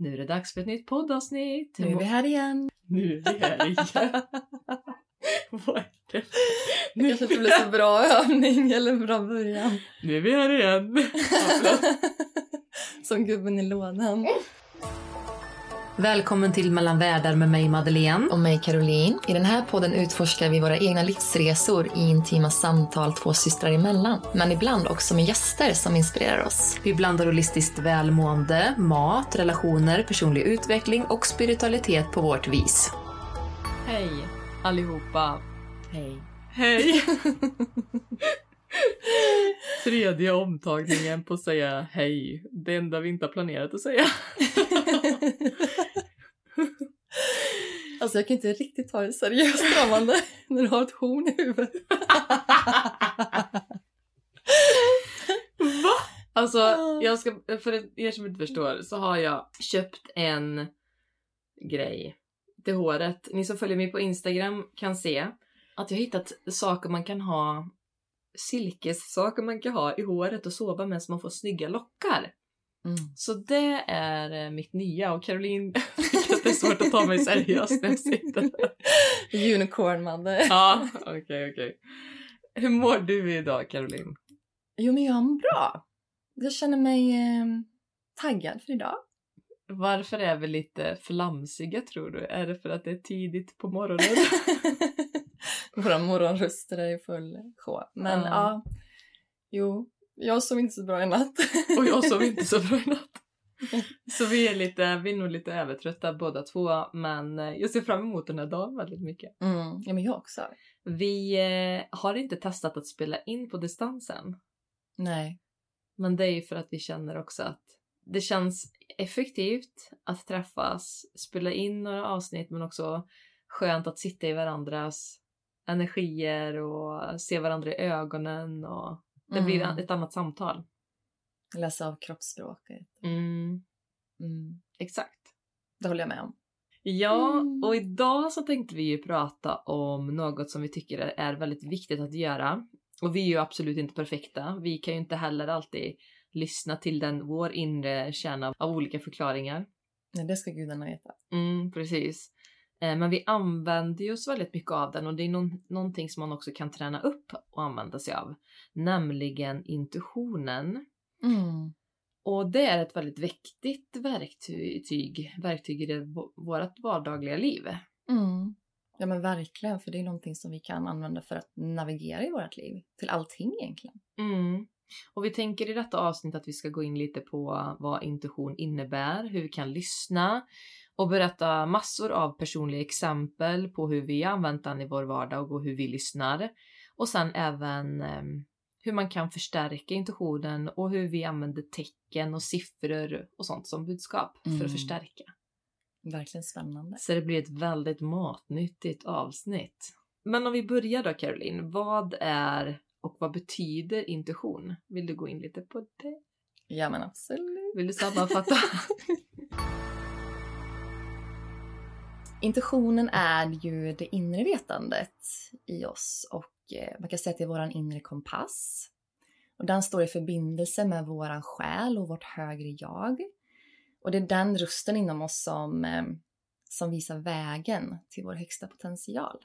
Nu är det dags för ett nytt poddavsnitt. Nu är vi här igen. Nu är vi här igen. Vad är det? Det kanske inte blir så bra övning eller bra början. Nu är vi här igen. Som gubben i lådan. Välkommen till Mellan världar med mig Madeleine. och mig Caroline. I den här podden utforskar vi våra egna livsresor i intima samtal två systrar emellan. Men ibland också med gäster som inspirerar oss. Vi blandar holistiskt välmående, mat, relationer, personlig utveckling och spiritualitet på vårt vis. Hej allihopa. Hej. Hej. Tredje omtagningen på att säga hej. Det enda vi inte har planerat att säga. Alltså jag kan inte riktigt ta det seriöst Amanda när du har ett horn i huvudet. Va? Alltså, jag ska, för er som inte förstår så har jag köpt en grej till håret. Ni som följer mig på Instagram kan se att jag hittat saker man kan ha silkessaker man kan ha i håret och sova med så man får snygga lockar. Mm. Så det är eh, mitt nya och Caroline tycker att det är svårt att ta mig seriöst när jag sitter där. Unicorn-Mande. Ja, okej okej. Hur mår du idag Caroline? Jo men jag mår bra. Jag känner mig eh, taggad för idag. Varför är vi lite flamsiga tror du? Är det för att det är tidigt på morgonen? Våra morgonröster är i full sjå. Men Ja. ja. Jo, jag sov inte så bra i natt. och jag sov inte så bra i natt. Så vi är, lite, vi är nog lite övertrötta båda två men eh, jag ser fram emot den här dagen väldigt mycket. Mm. Ja men jag också. Vi eh, har inte testat att spela in på distansen. Nej. Men det är ju för att vi känner också att det känns effektivt att träffas, spela in några avsnitt men också skönt att sitta i varandras energier och se varandra i ögonen och det blir Mm. ett annat samtal. Läsa av kroppsspråket. Mm, Mm. exakt. Det håller jag med om. Ja, Mm. och idag så tänkte vi ju prata om något som vi tycker är väldigt viktigt att göra. Och vi är ju absolut inte perfekta. Vi kan ju inte heller alltid lyssna till den, vår inre kärna av olika förklaringar. Nej, det ska gudarna veta. Mm, precis. Eh, Men vi använder ju oss väldigt mycket av den och det är någon, någonting som man också kan träna upp och använda sig av. Nämligen intuitionen. Mm. Och det är ett väldigt viktigt verktyg, verktyg i det, vårt vardagliga liv. Mm. Ja men verkligen, för det är någonting som vi kan använda för att navigera i vårt liv. Till allting egentligen. Mm. Och vi tänker i detta avsnitt att vi ska gå in lite på vad intuition innebär, hur vi kan lyssna och berätta massor av personliga exempel på hur vi använt den i vår vardag och hur vi lyssnar. Och sen även eh, hur man kan förstärka intuitionen och hur vi använder tecken och siffror och sånt som budskap för Mm. att förstärka. Verkligen spännande. Så det blir ett väldigt matnyttigt avsnitt. Men om vi börjar då Caroline, vad är och vad betyder intuition? Vill du gå in lite på det? Ja men absolut. Vill du sammanfatta? Intuitionen är ju det inre vetandet i oss och eh, man kan säga att det är vår inre kompass. Och den står i förbindelse med våran själ och vårt högre jag. Och det är den rösten inom oss som, eh, som visar vägen till vår högsta potential.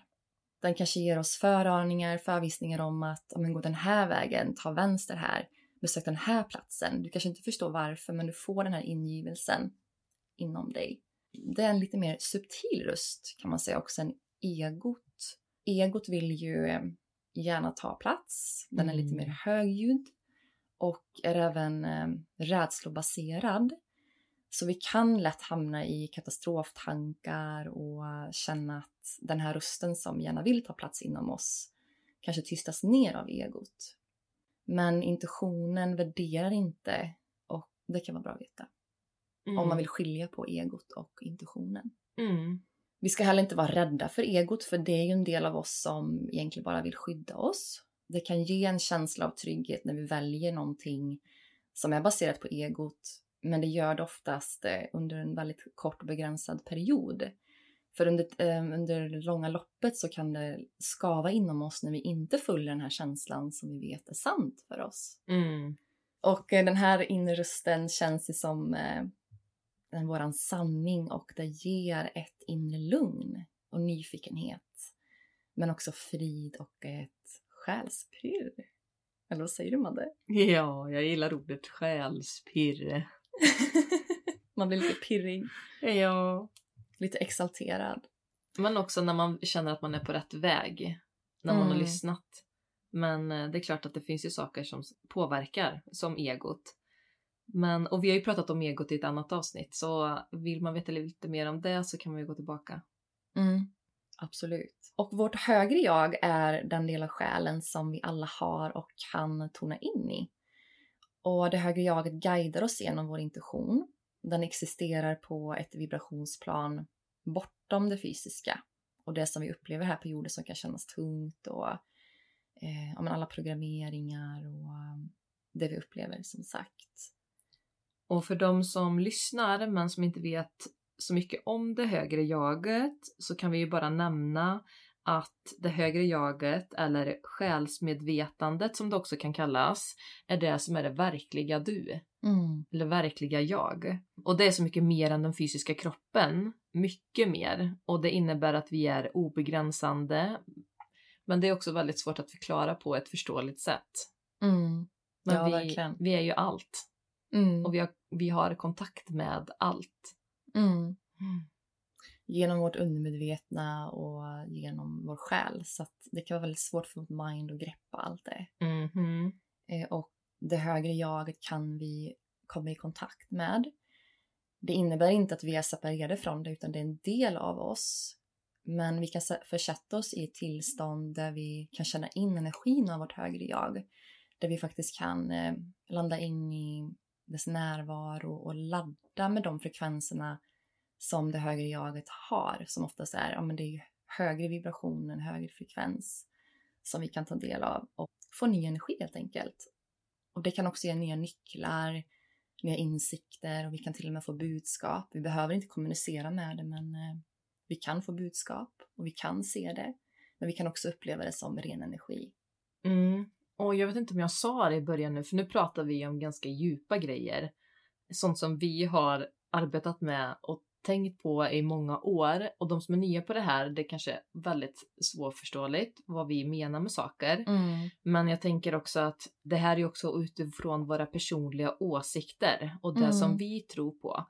Den kanske ger oss föraningar, förvisningar om att om gå den här vägen, ta vänster här, besök den här platsen. Du kanske inte förstår varför men du får den här ingivelsen inom dig. Det är en lite mer subtil röst kan man säga också än egot. Egot vill ju eh, gärna ta plats. Den är lite Mm. mer högljudd och är även eh, rädslobaserad. Så vi kan lätt hamna i katastroftankar och känna att den här rösten som gärna vill ta plats inom oss kanske tystas ner av egot. Men intuitionen värderar inte och det kan vara bra att veta om man vill skilja på egot och intuitionen. Mm. Vi ska heller inte vara rädda för egot för det är ju en del av oss som egentligen bara vill skydda oss. Det kan ge en känsla av trygghet när vi väljer någonting som är baserat på egot men det gör det oftast eh, under en väldigt kort och begränsad period. För under, eh, under det långa loppet så kan det skava inom oss när vi inte följer den här känslan som vi vet är sant för oss. Mm. Och eh, den här inre rösten känns ju som den våran sanning och det ger ett inre lugn och nyfikenhet. Men också frid och ett själspirr. Eller vad säger du Madde? Ja, jag gillar ordet själspirre. Man blir lite pirrig, Ja. lite exalterad. Men också när man känner att man är på rätt väg. När man har Mm. lyssnat. Men eh, det är klart att det finns ju saker som påverkar, som egot. Men, och vi har ju pratat om egot i ett annat avsnitt, så vill man veta lite mer om det så kan man ju gå tillbaka. Mm, absolut. Och vårt högre jag är den del av själen som vi alla har och kan tona in i. Och det högre jaget guidar oss genom vår intuition. Den existerar på ett vibrationsplan bortom det fysiska. Och det som vi upplever här på jorden som kan kännas tungt och eh, alla programmeringar och eh, det vi upplever som sagt. Och för de som lyssnar men som inte vet så mycket om det högre jaget så kan vi ju bara nämna att det högre jaget, eller själsmedvetandet som det också kan kallas, är det som är det verkliga du, Mm. eller verkliga jag. Och det är så mycket mer än den fysiska kroppen, mycket mer. Och det innebär att vi är obegränsande, men det är också väldigt svårt att förklara på ett förståeligt sätt. Mm. Men Ja, vi, verkligen. vi är ju allt. Mm. Och vi har, vi har kontakt med allt. Mm. genom vårt undermedvetna och genom vår själ. Så att det kan vara väldigt svårt för vårt mind att greppa allt det. Eh, och det högre jaget kan vi komma i kontakt med. Det innebär inte att vi är separerade från det utan det är en del av oss. Men vi kan försätta oss i ett tillstånd där vi kan känna in energin av vårt högre jag. Där vi faktiskt kan eh, landa in i dess närvaro och ladda med de frekvenserna som det högre jaget har. Som oftast är, ja men det är högre vibration, en högre frekvens som vi kan ta del av och få ny energi helt enkelt. Och det kan också ge nya nycklar, nya insikter och vi kan till och med få budskap. Vi behöver inte kommunicera med det men eh, vi kan få budskap och vi kan se det. Men vi kan också uppleva det som ren energi. Mm. Och jag vet inte om jag sa det i början nu, för nu pratar vi om ganska djupa grejer. Sånt som vi har arbetat med och tänkt på i många år. Och de som är nya på det här, det är kanske väldigt svårförståeligt vad vi menar med saker. Men jag tänker också att det här är också utifrån våra personliga åsikter och det Mm. som vi tror på.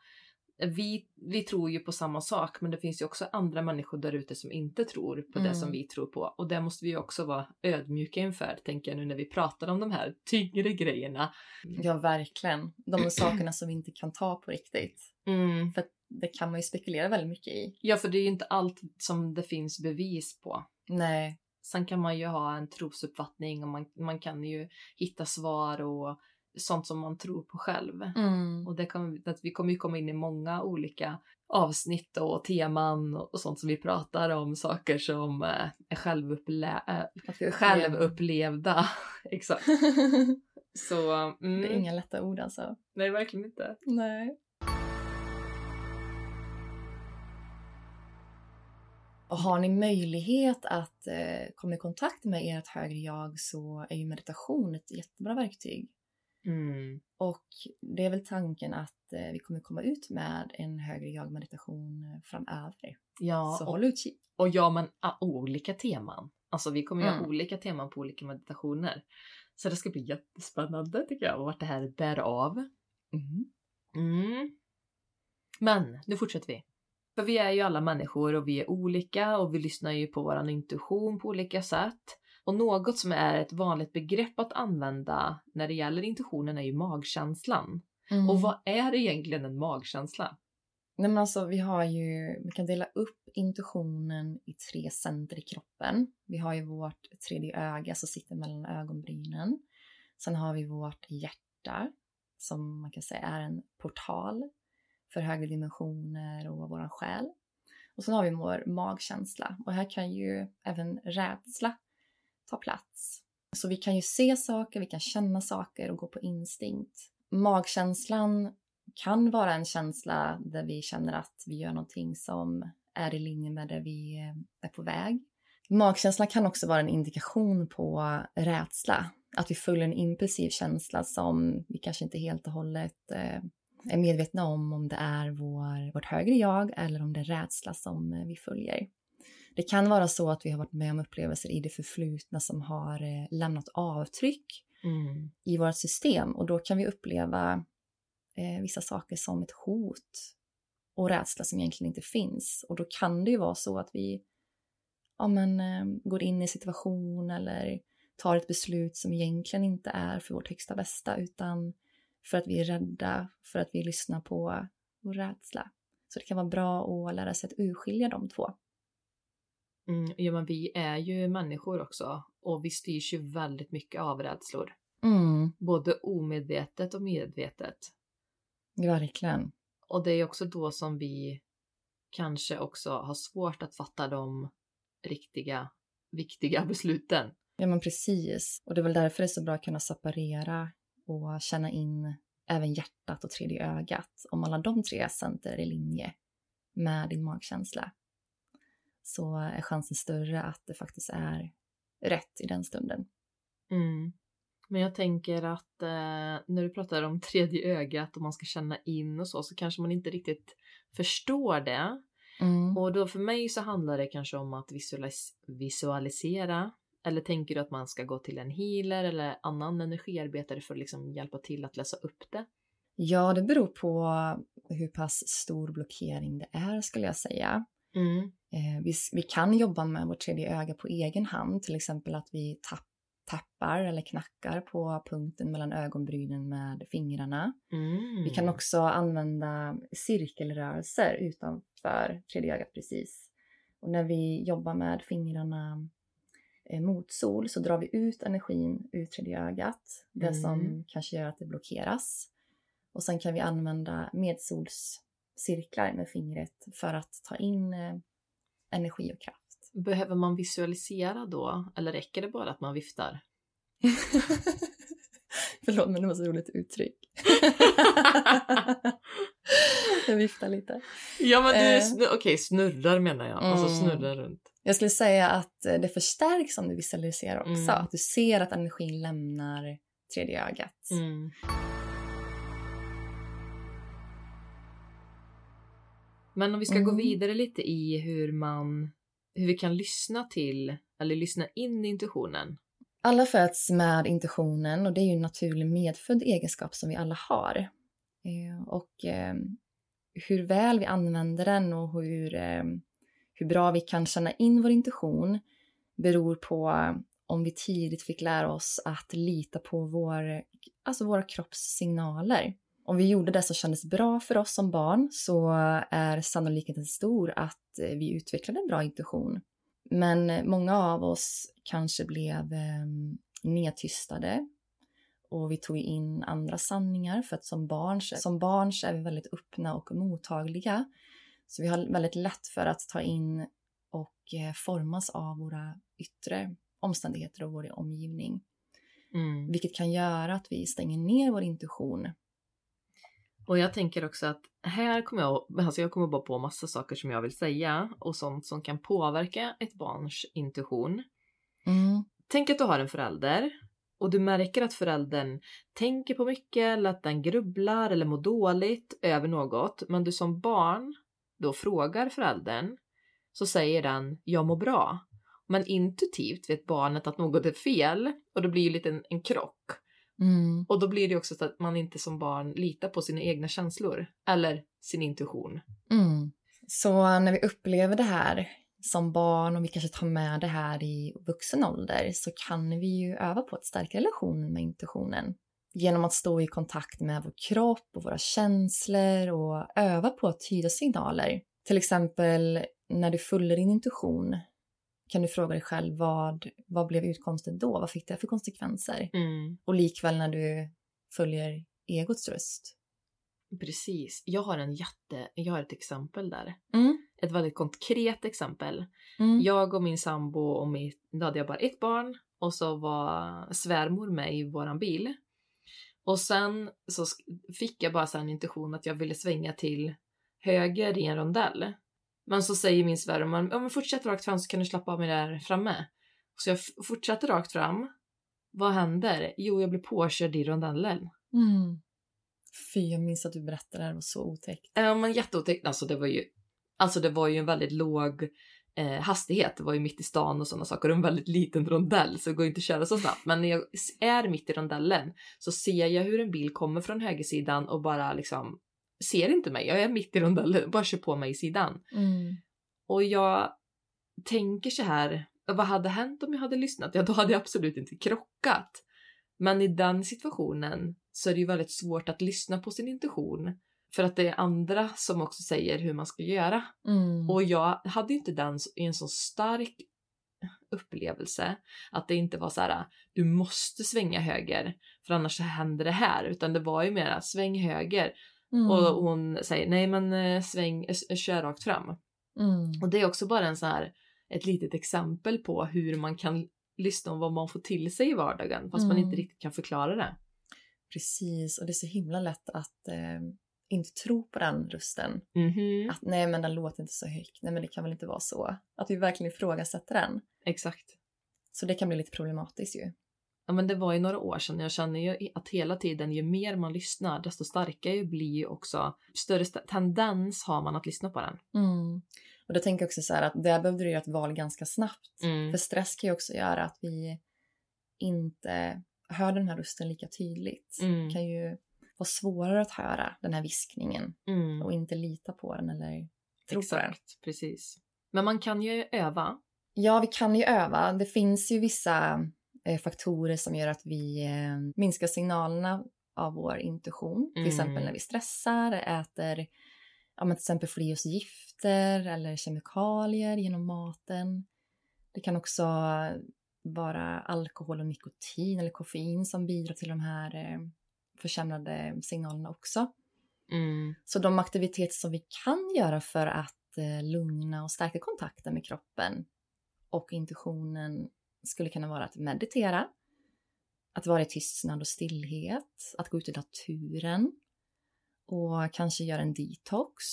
Vi, vi tror ju på samma sak men det finns ju också andra människor där ute som inte tror på det Mm. som vi tror på. Och det måste vi ju också vara ödmjuka inför, tänker jag nu när vi pratar om de här tyngre grejerna. Ja, verkligen. De sakerna som vi inte kan ta på riktigt. Mm. För det kan man ju spekulera väldigt mycket i. Ja, för det är ju inte allt som det finns bevis på. Nej. Sen kan man ju ha en trosuppfattning och man, man kan ju hitta svar och sånt som man tror på själv. Mm. Och det kommer, att vi kommer ju komma in i många olika avsnitt och teman och sånt som vi pratar om, saker som eh, är äh, Att vi upplever- självupplevda. Exakt. Så, mm, Det är inga lätta ord alltså. nej verkligen inte. Nej. Och har ni möjlighet att eh, komma i kontakt med ert högre jag så är ju meditation ett jättebra verktyg. Mm. Och det är väl tanken att eh, vi kommer komma ut med en högre jag-meditation eh, framöver. Ja, så och, håll utkik. och ja men ah, olika teman. Alltså vi kommer Mm. olika teman på olika meditationer. Så det ska bli jättespännande tycker jag, vart det här bär av. Mm. Mm. Men nu fortsätter vi. För vi är ju alla människor och vi är olika och vi lyssnar ju på våran intuition på olika sätt. Och något som är ett vanligt begrepp att använda när det gäller intuitionen är ju magkänslan. Mm. Och vad är egentligen en magkänsla? Nej men alltså vi har ju, vi kan dela upp intuitionen i tre center i kroppen. Vi har ju vårt tredje öga som sitter mellan ögonbrynen. Sen har vi vårt hjärta som man kan säga är en portal för högre dimensioner och våran själ. Och sen har vi vår magkänsla och här kan ju även rädsla ta plats. Så vi kan ju se saker, vi kan känna saker och gå på instinkt. Magkänslan kan vara en känsla där vi känner att vi gör någonting som är i linje med det vi är på väg. Magkänslan kan också vara en indikation på rädsla. Att vi följer en impulsiv känsla som vi kanske inte helt och hållet eh, är medvetna om om det är vår, vårt högre jag eller om det är rädsla som eh, vi följer. Det kan vara så att vi har varit med om upplevelser i det förflutna som har eh, lämnat avtryck Mm. i vårt system och då kan vi uppleva eh, vissa saker som ett hot och rädsla som egentligen inte finns. Och då kan det ju vara så att vi ja, men, eh, går in i en situation eller tar ett beslut som egentligen inte är för vårt högsta bästa utan för att vi är rädda, för att vi lyssnar på vår rädsla. Så det kan vara bra att lära sig att urskilja de två. Mm, ja men vi är ju människor också och vi styrs ju väldigt mycket av rädslor. Mm, Både omedvetet och medvetet. verkligen. Och det är också då som vi kanske också har svårt att fatta de riktiga, viktiga besluten. Ja men precis. Och det är väl därför det är så bra att kunna separera och känna in även hjärtat och tredje ögat. Om alla de tre center är i linje med din magkänsla så är chansen större att det faktiskt är rätt i den stunden. Mm. Men jag tänker att eh, när du pratar om tredje ögat och man ska känna in och så, så kanske man inte riktigt förstår det. Mm. Och då för mig så handlar det kanske om att visualis- visualisera. Eller tänker du att man ska gå till en healer eller annan energiarbetare för att liksom hjälpa till att läsa upp det? Ja, det beror på hur pass stor blockering det är skulle jag säga. Mm. Eh, vi, vi kan jobba med vårt tredje öga på egen hand, till exempel att vi tapp, tappar eller knackar på punkten mellan ögonbrynen med fingrarna. Mm. Vi kan också använda cirkelrörelser utanför tredje ögat precis. Och när vi jobbar med fingrarna eh, mot sol så drar vi ut energin ur tredje ögat, det Mm. som kanske gör att det blockeras. Och sen kan vi använda medsolscirklar med fingret för att ta in eh, energi och kraft. Behöver man visualisera då? Eller räcker det bara att man viftar? Förlåt men det var så roligt uttryck. jag viftar lite. Ja men du, Eh. snu- okej snurrar menar jag. Alltså Mm. snurrar runt. Jag skulle säga att eh, det förstärks om du visualiserar också. Mm. Att du ser att energin lämnar tredje ögat. Mm. Men om vi ska gå Mm. vidare lite i hur man, hur vi kan lyssna till eller lyssna in intuitionen. Alla föds med intuitionen och det är ju en naturlig medfödd egenskap som vi alla har. Eh, Och eh, hur väl vi använder den och hur, eh, hur bra vi kan känna in vår intuition beror på om vi tidigt fick lära oss att lita på vår, alltså våra kroppssignaler. Om vi gjorde det som kändes bra för oss som barn så är sannolikheten stor att eh, vi utvecklade en bra intuition. Men många av oss kanske blev eh, nedtystade och vi tog in andra sanningar för att som barn, som barn så är vi väldigt öppna och mottagliga. Så vi har väldigt lätt för att ta in och eh, formas av våra yttre omständigheter och vår omgivning. Mm. Vilket kan göra att vi stänger ner vår intuition. Och jag tänker också att här kommer jag, alltså jag kommer bara på massa saker som jag vill säga och sånt som kan påverka ett barns intuition. Mm. Tänk att du har en förälder och du märker att föräldern tänker på mycket eller att den grubblar eller mår dåligt över något. Men du som barn då frågar föräldern så säger den jag mår bra. Men intuitivt vet barnet att något är fel och det blir ju lite en, en krock. Mm. Och då blir det också så att man inte som barn litar på sina egna känslor eller sin intuition. Mm. Så när vi upplever det här som barn och vi kanske tar med det här i vuxen ålder så kan vi ju öva på att stärka relationen med intuitionen. Genom att stå i kontakt med vår kropp och våra känslor och öva på att tyda signaler. Till exempel när du följer din intuition kan du fråga dig själv vad, vad blev utkomsten då? Vad fick det för konsekvenser? Mm. Och likväl när du följer egots röst. Precis. Jag har en jätte, jag har ett exempel där. Mm. Ett väldigt konkret exempel. Mm. Jag och min sambo och mitt, då hade jag bara ett barn och så var svärmor med i våran bil. Och sen så fick jag bara så en intuition att jag ville svänga till höger i en rondell. Men så säger min svärmor, ja men fortsätt rakt fram så kan du slappa av mig där framme. Så jag f- fortsatte rakt fram. Vad händer? Jo, jag blir påkörd i rondellen. Mm. Fy, jag minns att du berättade det här, det var så otäckt. Ja men jätteotäckt. Alltså det var ju, alltså det var ju en väldigt låg eh, hastighet. Det var ju mitt i stan och sådana saker. Och en väldigt liten rondell så det går inte att köra så snabbt. Men när jag är mitt i rondellen så ser jag hur en bil kommer från högersidan och bara liksom ser inte mig. Jag är mitt i rondellen, bara kör på mig i sidan. Mm. Och jag tänker så här, vad hade hänt om jag hade lyssnat? Ja, då hade jag absolut inte krockat. Men i den situationen så är det ju väldigt svårt att lyssna på sin intuition. För att det är andra som också säger hur man ska göra. Mm. Och jag hade ju inte den i en så stark upplevelse att det inte var så här du måste svänga höger för annars så händer det här utan det var ju mer sväng höger Mm. och hon säger nej men eh, sväng, eh, kör rakt fram Mm. och det är också bara en så här ett litet exempel på hur man kan lyssna om vad man får till sig i vardagen fast man Mm. inte riktigt kan förklara det. Precis, och det är så himla lätt att eh, inte tro på den rösten. Mhm, Att nej men den låter inte så högt, nej men det kan väl inte vara så. Att vi verkligen ifrågasätter den. Exakt. Så det kan bli lite problematiskt ju. Ja men det var ju några år sedan. Jag känner ju att hela tiden ju mer man lyssnar desto starkare blir ju också större st- tendens har man att lyssna på den. Mm. Och då tänker jag också så här att där behövde du göra ett val ganska snabbt. Mm. För stress kan ju också göra att vi inte hör den här rösten lika tydligt. Mm. Det kan ju vara svårare att höra den här viskningen Mm. och inte lita på den eller tro på den. Exakt, precis. Men man kan ju öva. Ja, vi kan ju öva. Det finns ju vissa faktorer som gör att vi eh, minskar signalerna av vår intuition. Till Mm. exempel när vi stressar, äter ja, men till exempel får i oss gifter eller kemikalier genom maten. Det kan också vara alkohol och nikotin eller koffein som bidrar till de här eh, försämrade signalerna också. Mm. Så de aktiviteter som vi kan göra för att eh, lugna och stärka kontakten med kroppen och intuitionen skulle kunna vara att meditera, att vara i tystnad och stillhet, att gå ut i naturen och kanske göra en detox.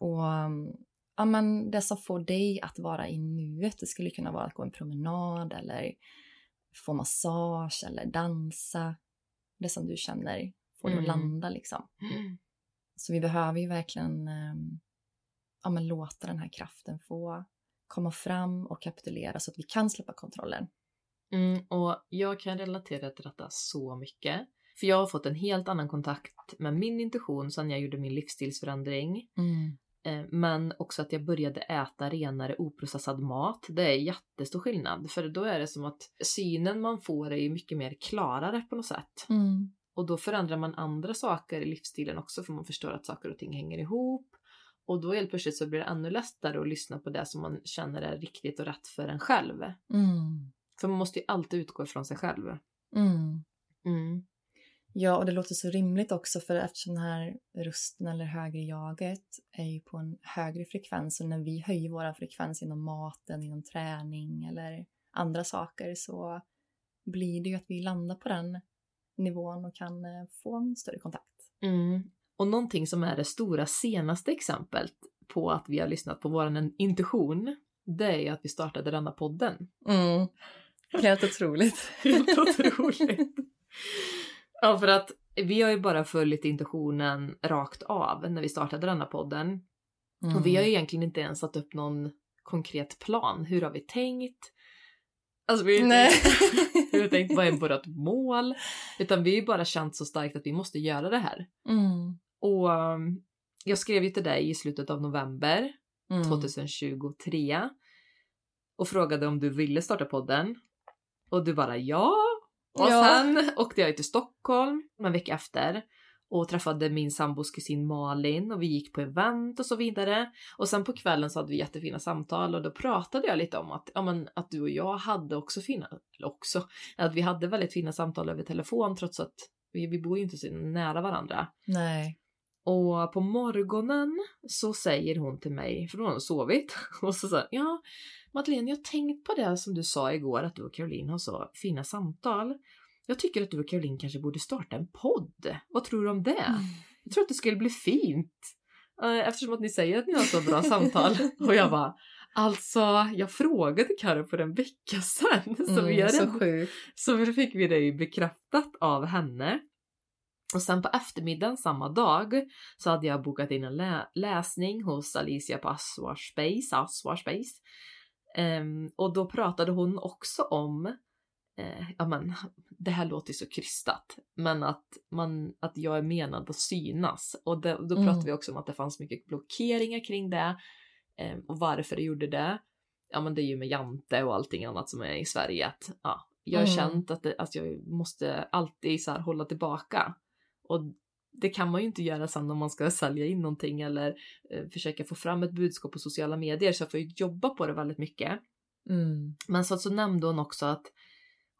Och mm, ja, men det som får dig att vara i nuet, det skulle kunna vara att gå en promenad eller få massage eller dansa. Det som du känner får dig att Mm. landa liksom. Så vi behöver ju verkligen ehm, ja, men låta den här kraften få komma fram och kapitulera så att vi kan släppa kontrollen. Mm, och jag kan relatera till detta så mycket. För jag har fått en helt annan kontakt med min intuition sedan jag gjorde min livsstilsförändring. Eh, Men också att jag började äta renare oprocessad mat. Det är jättestor skillnad. För då är det som att synen man får är ju mycket mer klarare på något sätt. Mm. Och då förändrar man andra saker i livsstilen också för man förstår att saker och ting hänger ihop. Och då helt plötsligt så blir det ännu lättare att lyssna på det som man känner är riktigt och rätt för en själv. Mm. För man måste ju alltid utgå ifrån sig själv. Mm. Mm. Ja, och det låter så rimligt också för eftersom den här rösten eller högre jaget är ju på en högre frekvens och när vi höjer vår frekvens inom maten, inom träning eller andra saker så blir det ju att vi landar på den nivån och kan eh, få en större kontakt. Mm. Och någonting som är det stora senaste exemplet på att vi har lyssnat på vår intuition, det är att vi startade denna podden. Mm. Helt otroligt. Helt otroligt. ja, för att vi har ju bara följt intuitionen rakt av när vi startade denna podden. Mm. Och vi har ju egentligen inte ens satt upp någon konkret plan. Hur har vi tänkt? Alltså vi har inte tänkt vad är vårt mål? Utan vi har ju bara känt så starkt att vi måste göra det här. Mm. Och um, jag skrev ju till dig i slutet av november Mm. 2023 och frågade om du ville starta podden. Och du bara ja. Och Ja. sen åkte jag till Stockholm en vecka efter och träffade min sambos kusin Malin och vi gick på event och så vidare. Och sen på kvällen så hade vi jättefina samtal och då pratade jag lite om att, ja, men, att du och jag hade också fina, eller också, att vi hade väldigt fina samtal över telefon trots att vi, vi bor ju inte så nära varandra. Nej. Och på morgonen så säger hon till mig, för hon har sovit, och så säger ja Madeleine jag har tänkt på det som du sa igår att du och Caroline har så fina samtal. Jag tycker att du och Caroline kanske borde starta en podd. Vad tror du om det? Mm. Jag tror att det skulle bli fint. Eh, Eftersom att ni säger att ni har så bra samtal. Och jag bara, alltså jag frågade Karo för en vecka sedan. Så, vi Mm, har så sjukt. så fick vi det ju bekräftat av henne. Och sen på eftermiddagen samma dag så hade jag bokat in en lä- läsning hos Alicia på Aswar Space, Aswar Space. Ehm, och då pratade hon också om, eh, ja men det här låter så krystat, men att, man, att jag är menad att synas. Och det, då Mm. pratade vi också om att det fanns mycket blockeringar kring det ehm, och varför det gjorde det. Ja men det är ju med Jante och allting annat som är i Sverige att ja, jag har Mm. känt att, det, att jag måste alltid så här hålla tillbaka. Och det kan man ju inte göra sen om man ska sälja in någonting eller eh, försöka få fram ett budskap på sociala medier så jag får ju jobba på det väldigt mycket. Mm. Men så, så nämnde hon också att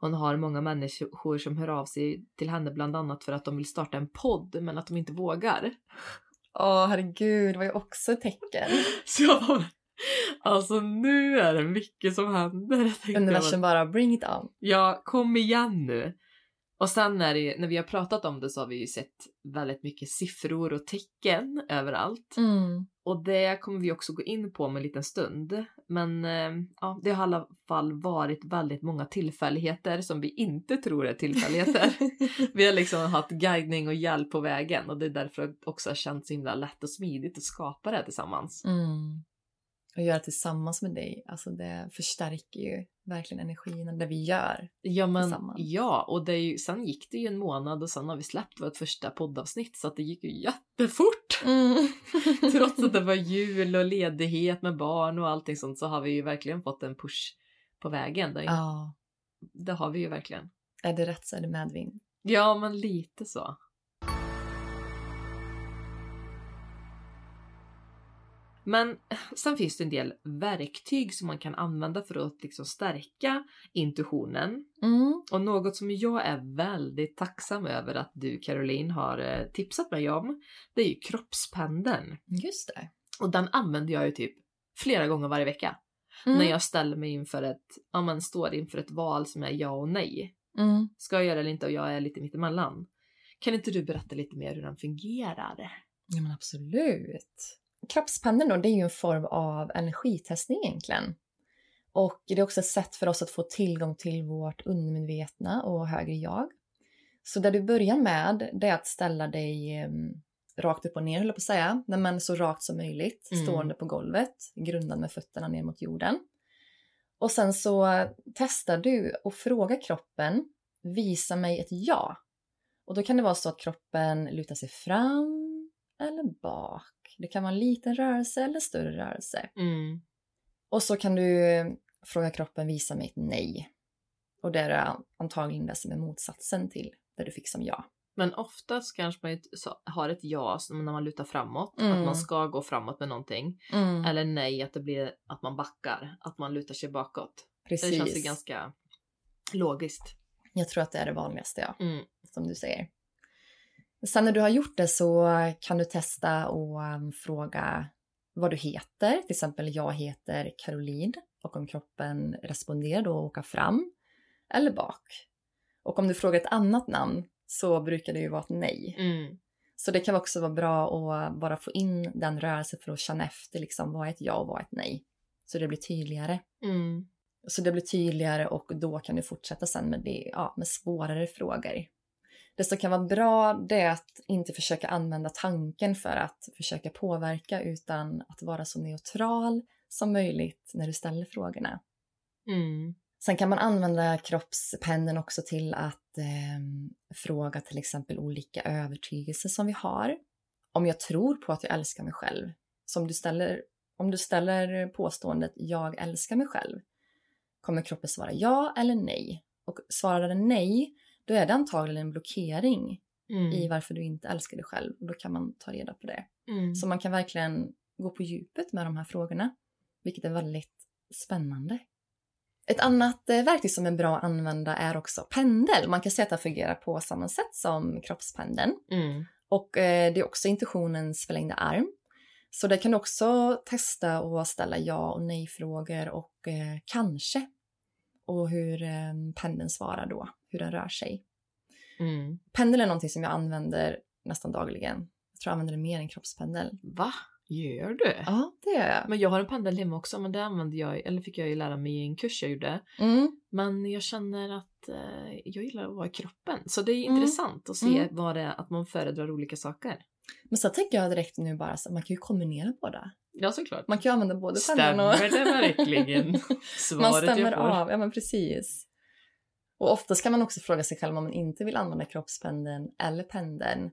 hon har många människor som hör av sig till henne bland annat för att de vill starta en podd men att de inte vågar. Åh herregud, det var ju också ett tecken. Så jag bara, alltså nu är det mycket som händer. Universum bara bring it on. Ja, kom igen nu. Och sen när, det, när vi har pratat om det så har vi ju sett väldigt mycket siffror och tecken överallt. Mm. Och det kommer vi också gå in på om en liten stund. Men eh, ja, det har i alla fall varit väldigt många tillfälligheter som vi inte tror är tillfälligheter. vi har liksom haft guidning och hjälp på vägen och det är därför det också har känts så himla lätt och smidigt att skapa det här tillsammans. Mm. Och göra tillsammans med dig, alltså det förstärker ju verkligen energin det vi gör. Ja men Tillsammans. ja, och det är ju, sen gick det ju en månad och sen har vi släppt vårt första poddavsnitt så att det gick ju jättefort. Mm. Trots att det var jul och ledighet med barn och allting sånt så har vi ju verkligen fått en push på vägen. Det, Ja, det har vi ju verkligen. är det rätt så är det medvind. Ja, men lite så. Men sen finns det en del verktyg som man kan använda för att liksom stärka intuitionen. Mm. Och något som jag är väldigt tacksam över att du Caroline har eh, tipsat mig om, det är ju kroppspendeln. Just det. Och den använder jag ju typ flera gånger varje vecka. Mm. När jag ställer mig inför ett, ja man står inför ett val som är ja och nej. Mm. Ska jag göra det eller inte och jag är lite mittemellan. Kan inte du berätta lite mer hur den fungerar? Ja men absolut. Kroppspendeln då, det är ju en form av energitestning egentligen. Och det är också ett sätt för oss att få tillgång till vårt undermedvetna och högre jag. Så det du börjar med, det är att ställa dig eh, rakt upp och ner, höll jag på att säga. Men så rakt som möjligt, Mm. stående på golvet, grundad med fötterna ner mot jorden. Och sen så testar du och frågar kroppen, visa mig ett ja. Och då kan det vara så att kroppen lutar sig fram eller bak. Det kan vara en liten rörelse eller större rörelse. Mm. Och så kan du eh, fråga kroppen visa mig ett nej. Och det är antagligen det som är motsatsen till det du fick som ja. Men oftast kanske man har ett ja när man lutar framåt, Mm. att man ska gå framåt med någonting. Eller nej, att det blir att man backar, att man lutar sig bakåt. Precis. Det känns ju ganska logiskt. Jag tror att det är det vanligaste, ja. Mm. Som du säger. Sen när du har gjort det så kan du testa och um, fråga vad du heter. Till exempel, jag heter Caroline. Och om kroppen responderar då åka fram eller bak. Och om du frågar ett annat namn så brukar det ju vara ett nej. Mm. Så det kan också vara bra att bara få in den rörelsen för att känna efter liksom, vad är ett ja och vad är ett nej. Så det blir tydligare. Mm. Så det blir tydligare och då kan du fortsätta sen med, det, ja, med svårare frågor. Det som kan vara bra det är att inte försöka använda tanken för att försöka påverka utan att vara så neutral som möjligt när du ställer frågorna. Mm. Sen kan man använda kroppspendeln också till att eh, fråga till exempel olika övertygelser som vi har. Om jag tror på att jag älskar mig själv. Så om du ställer, om du ställer påståendet jag älskar mig själv kommer kroppen svara ja eller nej. Och svarar den nej, då är det antagligen en blockering Mm. i varför du inte älskar dig själv. Och då kan man ta reda på det. Mm. Så man kan verkligen gå på djupet med de här frågorna, vilket är väldigt spännande. Ett annat eh, verktyg som är bra att använda är också pendel. Man kan säga att det fungerar på samma sätt som kroppspendeln. Mm. Och eh, det är också intuitionens förlängda arm. Så där kan du också testa att ställa ja och nej-frågor och eh, kanske. Och hur eh, pendeln svarar då, hur den rör sig. Mm. Pendel är någonting som jag använder nästan dagligen. Jag tror jag använder det mer än kroppspendel. Va? Gör du? Ja, det gör jag. Men jag har en pendel hemma också, men det använde jag, eller fick jag ju lära mig i en kurs jag gjorde. Mm. Men jag känner att eh, jag gillar att vara i kroppen. Så det är Mm. intressant att se Mm. vad det är, att man föredrar olika saker. Men så tänker jag direkt nu bara så man kan ju kombinera båda. Ja, såklart. Man kan ju använda både pendeln och... Stämmer det verkligen? man Svaret stämmer jag får. av, ja men precis. Och oftast kan man också fråga sig själv om man inte vill använda kroppspendeln eller pendeln.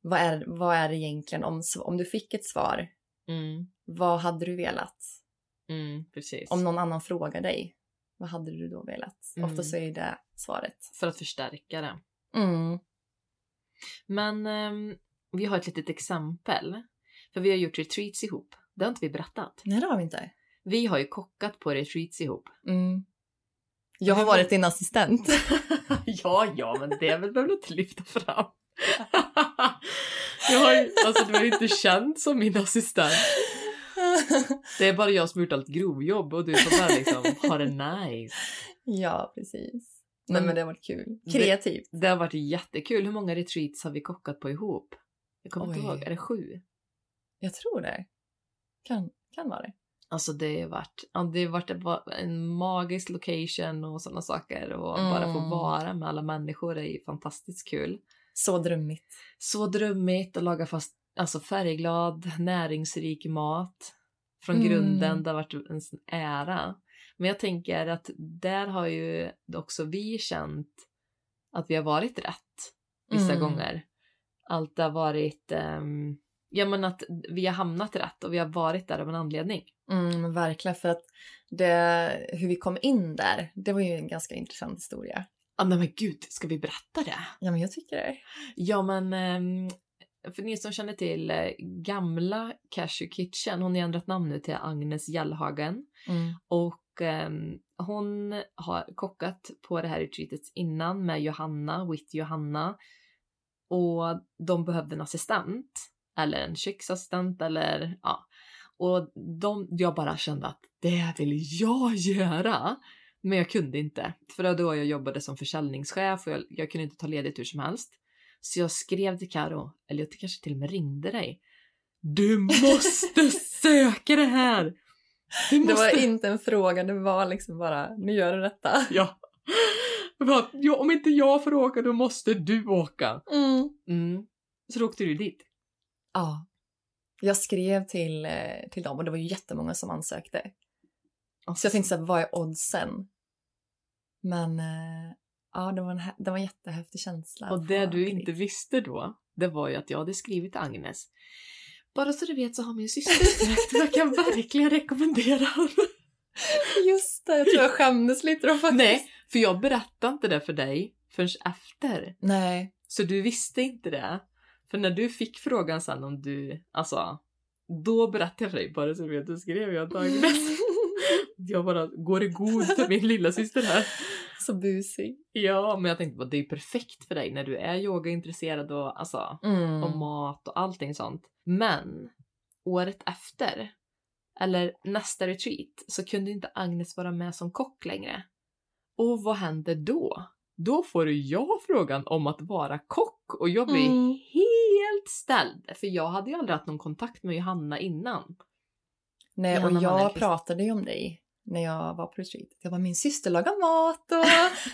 Vad är, vad är det egentligen, om, om du fick ett svar, Mm, vad hade du velat? mm, precis. Om någon annan frågar dig, vad hade du då velat? Mm. Ofta så är det svaret. För att förstärka det. Mm. Men ehm, vi har ett litet exempel. För vi har gjort retreats ihop. Det har inte vi berättat. Nej det har vi inte. Vi har ju kockat på retreats ihop. Mm. Jag har varit din assistent. ja, ja, men det vill väl inte lyfta fram. jag har alltså du har ju inte känt som min assistent. Det är bara jag som har gjort allt grovjobb och du får bara liksom ha det nice. ja, precis. Men- Nej men det har varit kul. Kreativt. Det har varit jättekul. Hur många retreats har vi kockat på ihop? Jag kommer inte Oj. ihåg. Är det sju? Jag tror det. Kan, kan vara det. Alltså det har varit, det har varit en- magisk location och sådana saker och bara få Mm. vara med alla människor är fantastiskt kul. Så drömmigt. Så drömmigt att laga fast, alltså färgglad, näringsrik mat från Mm. grunden. Det har varit en ära. Men jag tänker att där har ju också vi känt att vi har varit rätt vissa Mm. gånger. Allt har varit, ehm, ja men att vi har hamnat rätt och vi har varit där av en anledning. Mm, verkligen för att det, hur vi kom in där, det var ju en ganska intressant historia. Ja men, men gud, ska vi berätta det? Ja men jag tycker det. Ja men, ehm, för ni som känner till eh, gamla Cashew Kitchen, hon har ändrat namn nu till Agnes Gällhagen. Mm. Och ehm, hon har kockat på det här retreatet innan med Johanna, with Johanna. Och de behövde en assistent. Eller en köksassistent eller ja. Och de, jag bara kände att det vill jag göra. Men jag kunde inte. För då jag jobbade som försäljningschef och jag, jag kunde inte ta ledigt hur som helst. Så jag skrev till Karo, eller jag kanske till och med ringde dig. Du måste söka det här! Du Det var måste- inte en fråga, det var liksom bara, nu gör du detta. Ja. Bara, om inte jag får åka då måste du åka. Mm. Mm. Så då åkte du dit. Ja. Jag skrev till, eh, till dem och det var ju jättemånga som ansökte. Så jag tänkte så här, vad är oddsen? Men eh, ja, det var, en, det var en jättehäftig känsla. Och det du inte visste då, det var ju att jag hade skrivit Agnes. Bara så du vet så har min syster sökt och jag kan verkligen rekommendera honom. Just det, jag tror jag skämdes lite då faktiskt. Nej, för jag berättade inte det för dig förrän efter. Nej. Så du visste inte det. För när du fick frågan sen om du, alltså, då berättade jag för dig bara så du vet, då skrev jag Agnes. Jag bara går i god för min lilla syster här. Så busig. Ja, men jag tänkte bara det är ju perfekt för dig när du är yogaintresserad och alltså Mm. och mat och allting sånt. Men året efter, eller nästa retreat, så kunde inte Agnes vara med som kock längre. Och vad hände då? Då får jag frågan om att vara kock och jag blir Mm. helt ställd. För jag hade ju aldrig haft någon kontakt med Johanna innan. Nej, och Johanna jag Mannerqvist. pratade ju om dig när jag var på retreat. Jag var min syster lagar mat och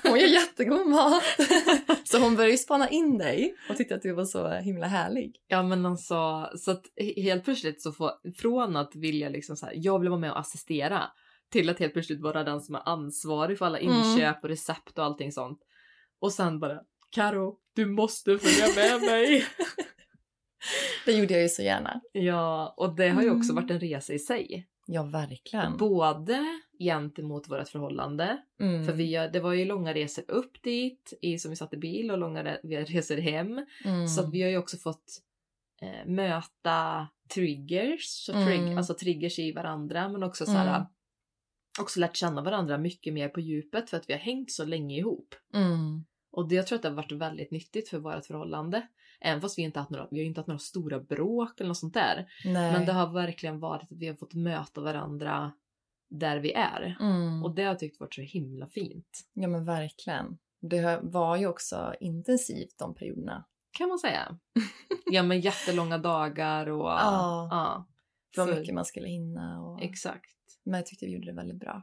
hon gör jättegod mat. så hon började ju spana in dig och tyckte att du var så himla härlig. Ja men alltså, så att he- helt plötsligt så får, från att vilja liksom så här, jag vill vara med och assistera till att helt plötsligt vara den som är ansvarig för alla Mm. inköp och recept och allting sånt. Och sen bara, Karo, du måste följa med mig. Det gjorde jag ju så gärna. ja, och det har ju också Mm. varit en resa i sig. Ja, verkligen. Både gentemot vårt förhållande, Mm. för vi, det var ju långa resor upp dit i, som vi satt i bil och långa re- resor hem. Mm. Så att vi har ju också fått eh, möta triggers, så trig- Mm. alltså triggers i varandra men också så här, Mm. också lärt känna varandra mycket mer på djupet för att vi har hängt så länge ihop. Mm. Och det, jag tror att det har varit väldigt nyttigt för vårt förhållande. Även fast vi inte haft några, vi har inte haft några stora bråk eller något sånt där. Nej. Men det har verkligen varit att vi har fått möta varandra där vi är. mm. Och det har jag tyckt varit så himla fint. Ja, men verkligen. Det var ju också intensivt de perioderna. Kan man säga. ja men jättelånga dagar och... Ja. ja. Det var mycket man skulle hinna. Och... Exakt. Men jag tyckte vi gjorde det väldigt bra.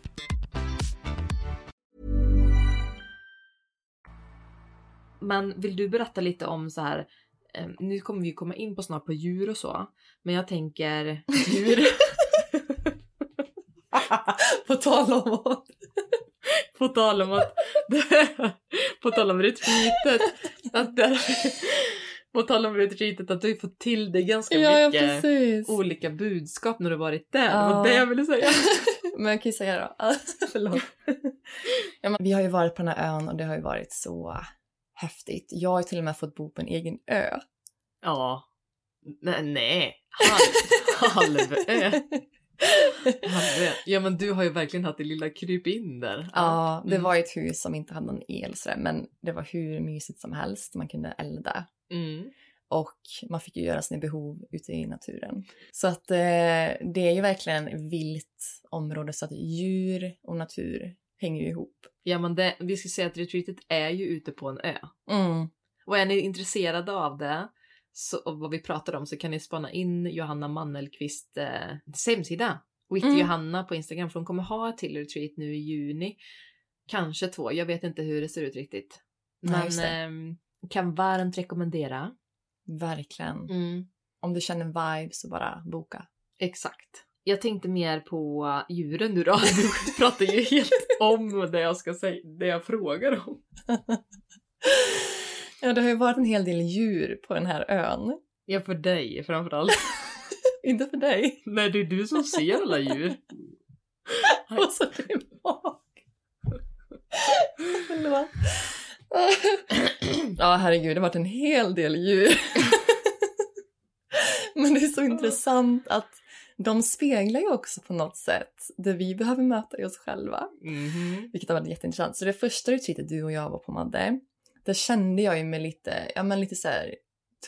Men vill du berätta lite om så här, eh, nu kommer vi komma in på snart på djur och så, men jag tänker djur. På tal om vad? på tal om att, på tal om retreatet, att där, på tal om retreatet att du har fått till dig ganska mycket precis. olika budskap när du varit där. Det Ja. var det jag ville säga. Men jag kan ju säga då. Förlåt. ja, men vi har ju varit på den här ön och det har ju varit så häftigt. Jag har till och med fått bo på en egen ö. Ja. Nej, nej. Halv, halvö. Halvö. Ja men du har ju verkligen haft det lilla kryp in där. Ja, det Mm. var ett hus som inte hade någon el sådär, men det var hur mysigt som helst. Man kunde elda. Mm. Och man fick ju göra sina behov ute i naturen. Så att eh, det är ju verkligen vilt område så att djur och natur hänger ju ihop. Ja men det, vi ska säga att retreatet är ju ute på en ö. Mm. Och är ni intresserade av det så, och vad vi pratar om så kan ni spana in Johanna Mannelqvist eh, hemsida. With Mm. Johanna på Instagram för hon kommer ha ett till retreat nu i juni. Kanske två, jag vet inte hur det ser ut riktigt. Men det. ehm, kan varmt rekommendera. Verkligen. Mm. Om du känner vibe så bara boka. Exakt. Jag tänkte mer på djuren nu då. Du pratar ju helt om det jag ska säga, det jag frågar om. Ja, det har ju varit en hel del djur på den här ön. Ja, för dig framförallt. Inte för dig. Nej, det är du som ser alla djur. Och så din mag. Förlåt. Ja, herregud, det har varit en hel del djur. Men det är så intressant att de speglar ju också på något sätt det vi behöver möta i oss själva. Mhm. Vilket har varit jätteintressant. Så det första retreatet du och jag var på Madde, där kände jag ju mig lite, ja men lite så här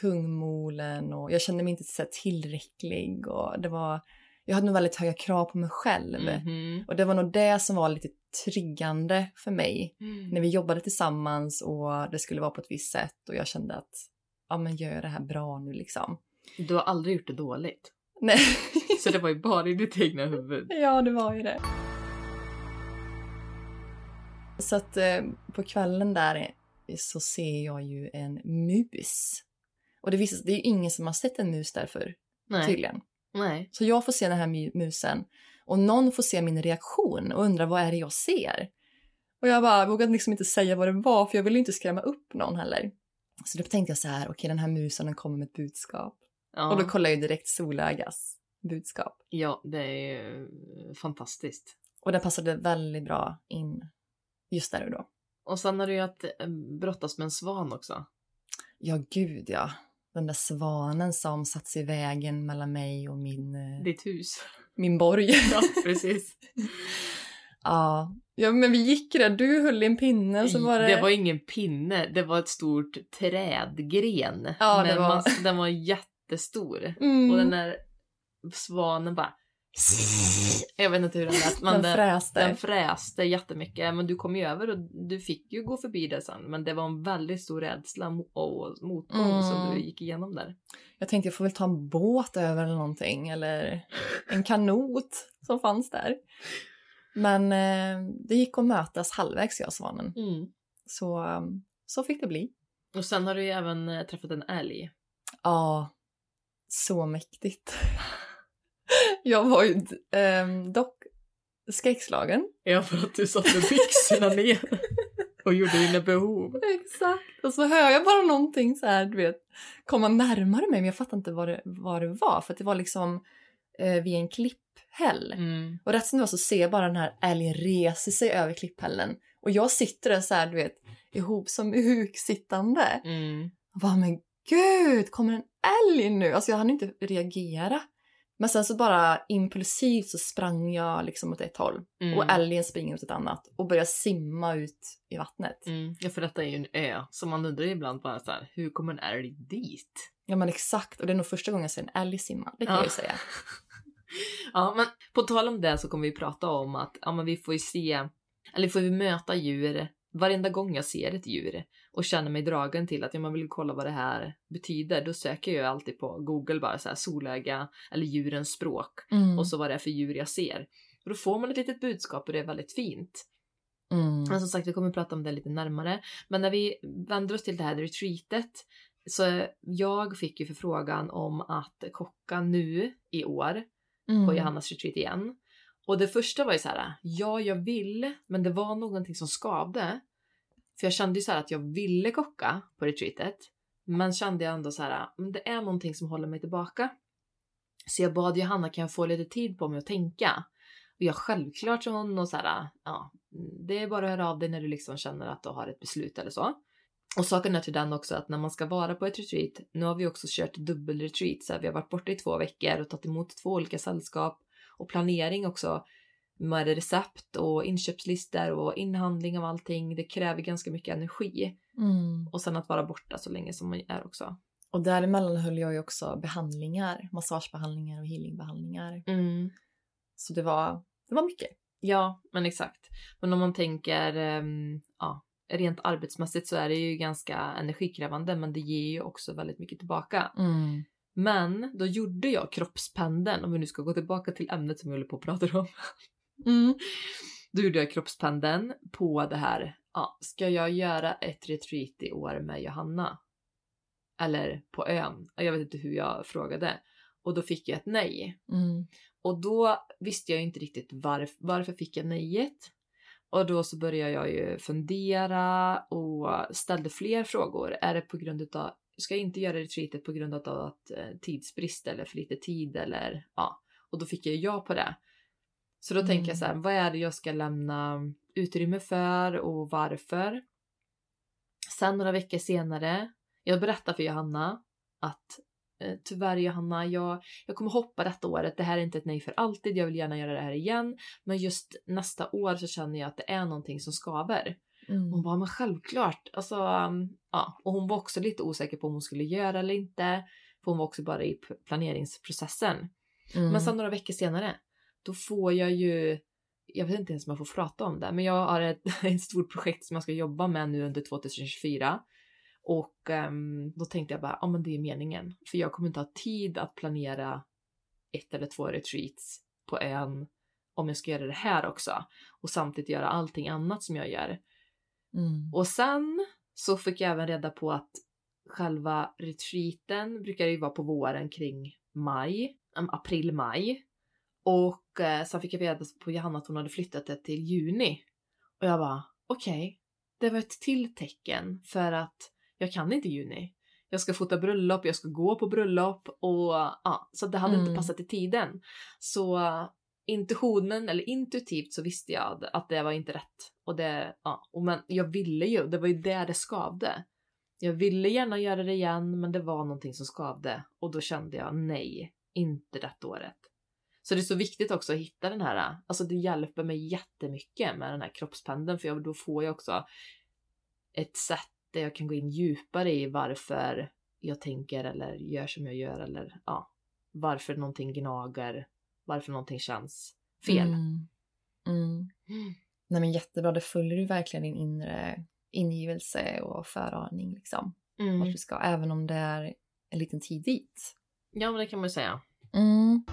tungmolen och jag kände mig inte så tillräcklig och det var, jag hade nog väldigt höga krav på mig själv. Mhm. Och det var nog det som var lite triggande för mig Mm. när vi jobbade tillsammans och det skulle vara på ett visst sätt och jag kände att ja men gör det här bra nu liksom. Du har aldrig gjort det dåligt. Nej. Så det var ju bara i ditt egna huvud. ja, det var ju det. Så att eh, på kvällen där så ser jag ju en mus. Och det, visar, det är ju ingen som har sett en mus där förr, Nej. tydligen. Nej. Så jag får se den här mu- musen och någon får se min reaktion och undrar vad är det jag ser? Och jag bara vågade liksom inte säga vad det var för jag ville inte skrämma upp någon heller. Så då tänkte jag så här, okej den här musen den kommer med ett budskap. Ja. Och då kollar jag ju direkt Solögas budskap. ja, det är ju fantastiskt. Och den passade väldigt bra in just där och då. Och sen har du ju att eh, brottas med en svan också. Ja, gud ja. Den där svanen som satt sig i vägen mellan mig och min, eh, Ditt hus. min borg. Ja, precis. ja. ja, men vi gick där. Du höll i en pinne och så var det... det var ingen pinne, det var ett stort trädgren. Ja, det Men var- man, den var jättestor. Mm. Och den där svanen bara... Jag vet inte hur den lät, men den fräste. den fräste jättemycket. Men du kom ju över och du fick ju gå förbi det sen. Men det var en väldigt stor rädsla och motgång Mm. som du gick igenom där. Jag tänkte jag får väl ta en båt över eller någonting. Eller en kanot som fanns där. Men eh, det gick att mötas halvvägs jag och svanen. Så, eh, så fick det bli. Och sen har du ju även eh, träffat en älg. Ja, så mäktigt. jag var ju eh, dock skräckslagen. Ja, för att du satte byxorna ner och gjorde dina behov. Exakt. Och så hör jag bara någonting så här, du vet, komma närmare mig men jag fattar inte vad det, vad det var. För det var liksom eh, vid en klipphäll. Mm. Och rätt som det var så ser jag bara den här älgen reser sig över klipphällen. Och jag sitter där så här, du vet, ihop som huksittande. Mm. Och bara, men gud, kommer en älg nu? Alltså jag hann inte reagera. Men sen så bara impulsivt så sprang jag liksom åt ett håll. Mm. Och älgen springer åt ett annat. Och börjar simma ut i vattnet. Mm. Ja, för detta är ju en ö. Så man undrar ibland bara så här, hur kommer en älg dit? Ja men exakt. Och det är nog första gången jag ser en älg simma. Det kan Ja. jag ju säga. Ja, men på tal om det så kommer vi prata om att ja, men vi får ju se, eller får vi möta djur varenda gång jag ser ett djur och känner mig dragen till att ja, man vill kolla vad det här betyder. Då söker jag alltid på Google bara så här solöga eller djurens språk Mm. och så vad det är för djur jag ser. Och då får man ett litet budskap och det är väldigt fint. Mm. Men som sagt, vi kommer prata om det lite närmare. Men när vi vänder oss till det här retreatet så jag fick ju förfrågan om att kocka nu i år Mm. på Johannas retreat igen. Och det första var ju så här, ja jag vill, men det var någonting som skavde. För jag kände ju så här att jag ville kocka på retreatet, men kände jag ändå så här, men det är någonting som håller mig tillbaka. Så jag bad Johanna, kan jag få lite tid på mig att tänka? Och jag självklart sa hon och så här, ja, det är bara att höra av dig när du liksom känner att du har ett beslut eller så. Och saken är till den också att när man ska vara på ett retreat, nu har vi också kört dubbelretreat, så här, vi har varit borta i två veckor och tagit emot två olika sällskap och planering också med recept och inköpslistor och inhandling av allting. Det kräver ganska mycket energi Mm. och sen att vara borta så länge som man är också. Och däremellan höll jag ju också behandlingar. Massagebehandlingar och healingbehandlingar. Mm. Så det var, det var mycket. Ja, men exakt. Men om man tänker ehm, ja, rent arbetsmässigt så är det ju ganska energikrävande men det ger ju också väldigt mycket tillbaka. Mm. Men då gjorde jag kroppspendeln, om vi nu ska gå tillbaka till ämnet som vi håller på att prata om. Mm. Då gjorde jag kroppspendeln på det här, ja, ska jag göra ett retreat i år med Johanna? Eller på ön? Jag vet inte hur jag frågade. Och då fick jag ett nej. Mm. Och då visste jag inte riktigt varf varför fick jag nejet. Och då så började jag ju fundera och ställde fler frågor. Är det på grund av, ska inte göra retreatet på grund av att eh, tidsbrist eller för lite tid eller ja. Och då fick jag ja på det. Så då Mm. tänker jag så här, vad är det jag ska lämna utrymme för och varför? Sen några veckor senare, jag berättar för Johanna att eh, tyvärr Johanna, jag, jag kommer hoppa detta året. Det här är inte ett nej för alltid. Jag vill gärna göra det här igen. Men just nästa år så känner jag att det är någonting som skaver. Mm. Hon bara, men självklart. Alltså, um, ja. Och hon var också lite osäker på om hon skulle göra eller inte. För hon var också bara i planeringsprocessen. Mm. Men sen några veckor senare, då får jag ju, jag vet inte ens om jag får prata om det, men jag har ett, ett stort projekt som jag ska jobba med nu under 2024. Och ehm, då tänkte jag bara, ja men det är meningen. För jag kommer inte ha tid att planera ett eller två retreats på ön om jag ska göra det här också och samtidigt göra allting annat som jag gör. Mm. Och sen så fick jag även reda på att själva retreaten brukar ju vara på våren kring maj, em, april, maj. Och eh, sen fick jag reda på Johanna att hon hade flyttat det till juni. Och jag bara, okej, det var ett till tecken för att jag kan inte juni. Jag ska fota bröllop, jag ska gå på bröllop och ja, så det hade inte Mm. passat i tiden. Så eh, intuitionen, eller intuitivt så visste jag att det var inte rätt. Och det, ja, och men jag ville ju, det var ju där det skavde. Jag ville gärna göra det igen, men det var någonting som skavde. Och då kände jag nej, inte detta året. Så det är så viktigt också att hitta den här, alltså det hjälper mig jättemycket med den här kroppspendeln för jag, då får jag också ett sätt där jag kan gå in djupare i varför jag tänker eller gör som jag gör eller ja, varför någonting gnager, varför någonting känns fel. Mm. Mm. Nej men jättebra, det följer ju verkligen din inre ingivelse och föraning liksom. Mm. Vart du ska, även om det är en liten tid dit. Ja, men det kan man ju säga. Mm.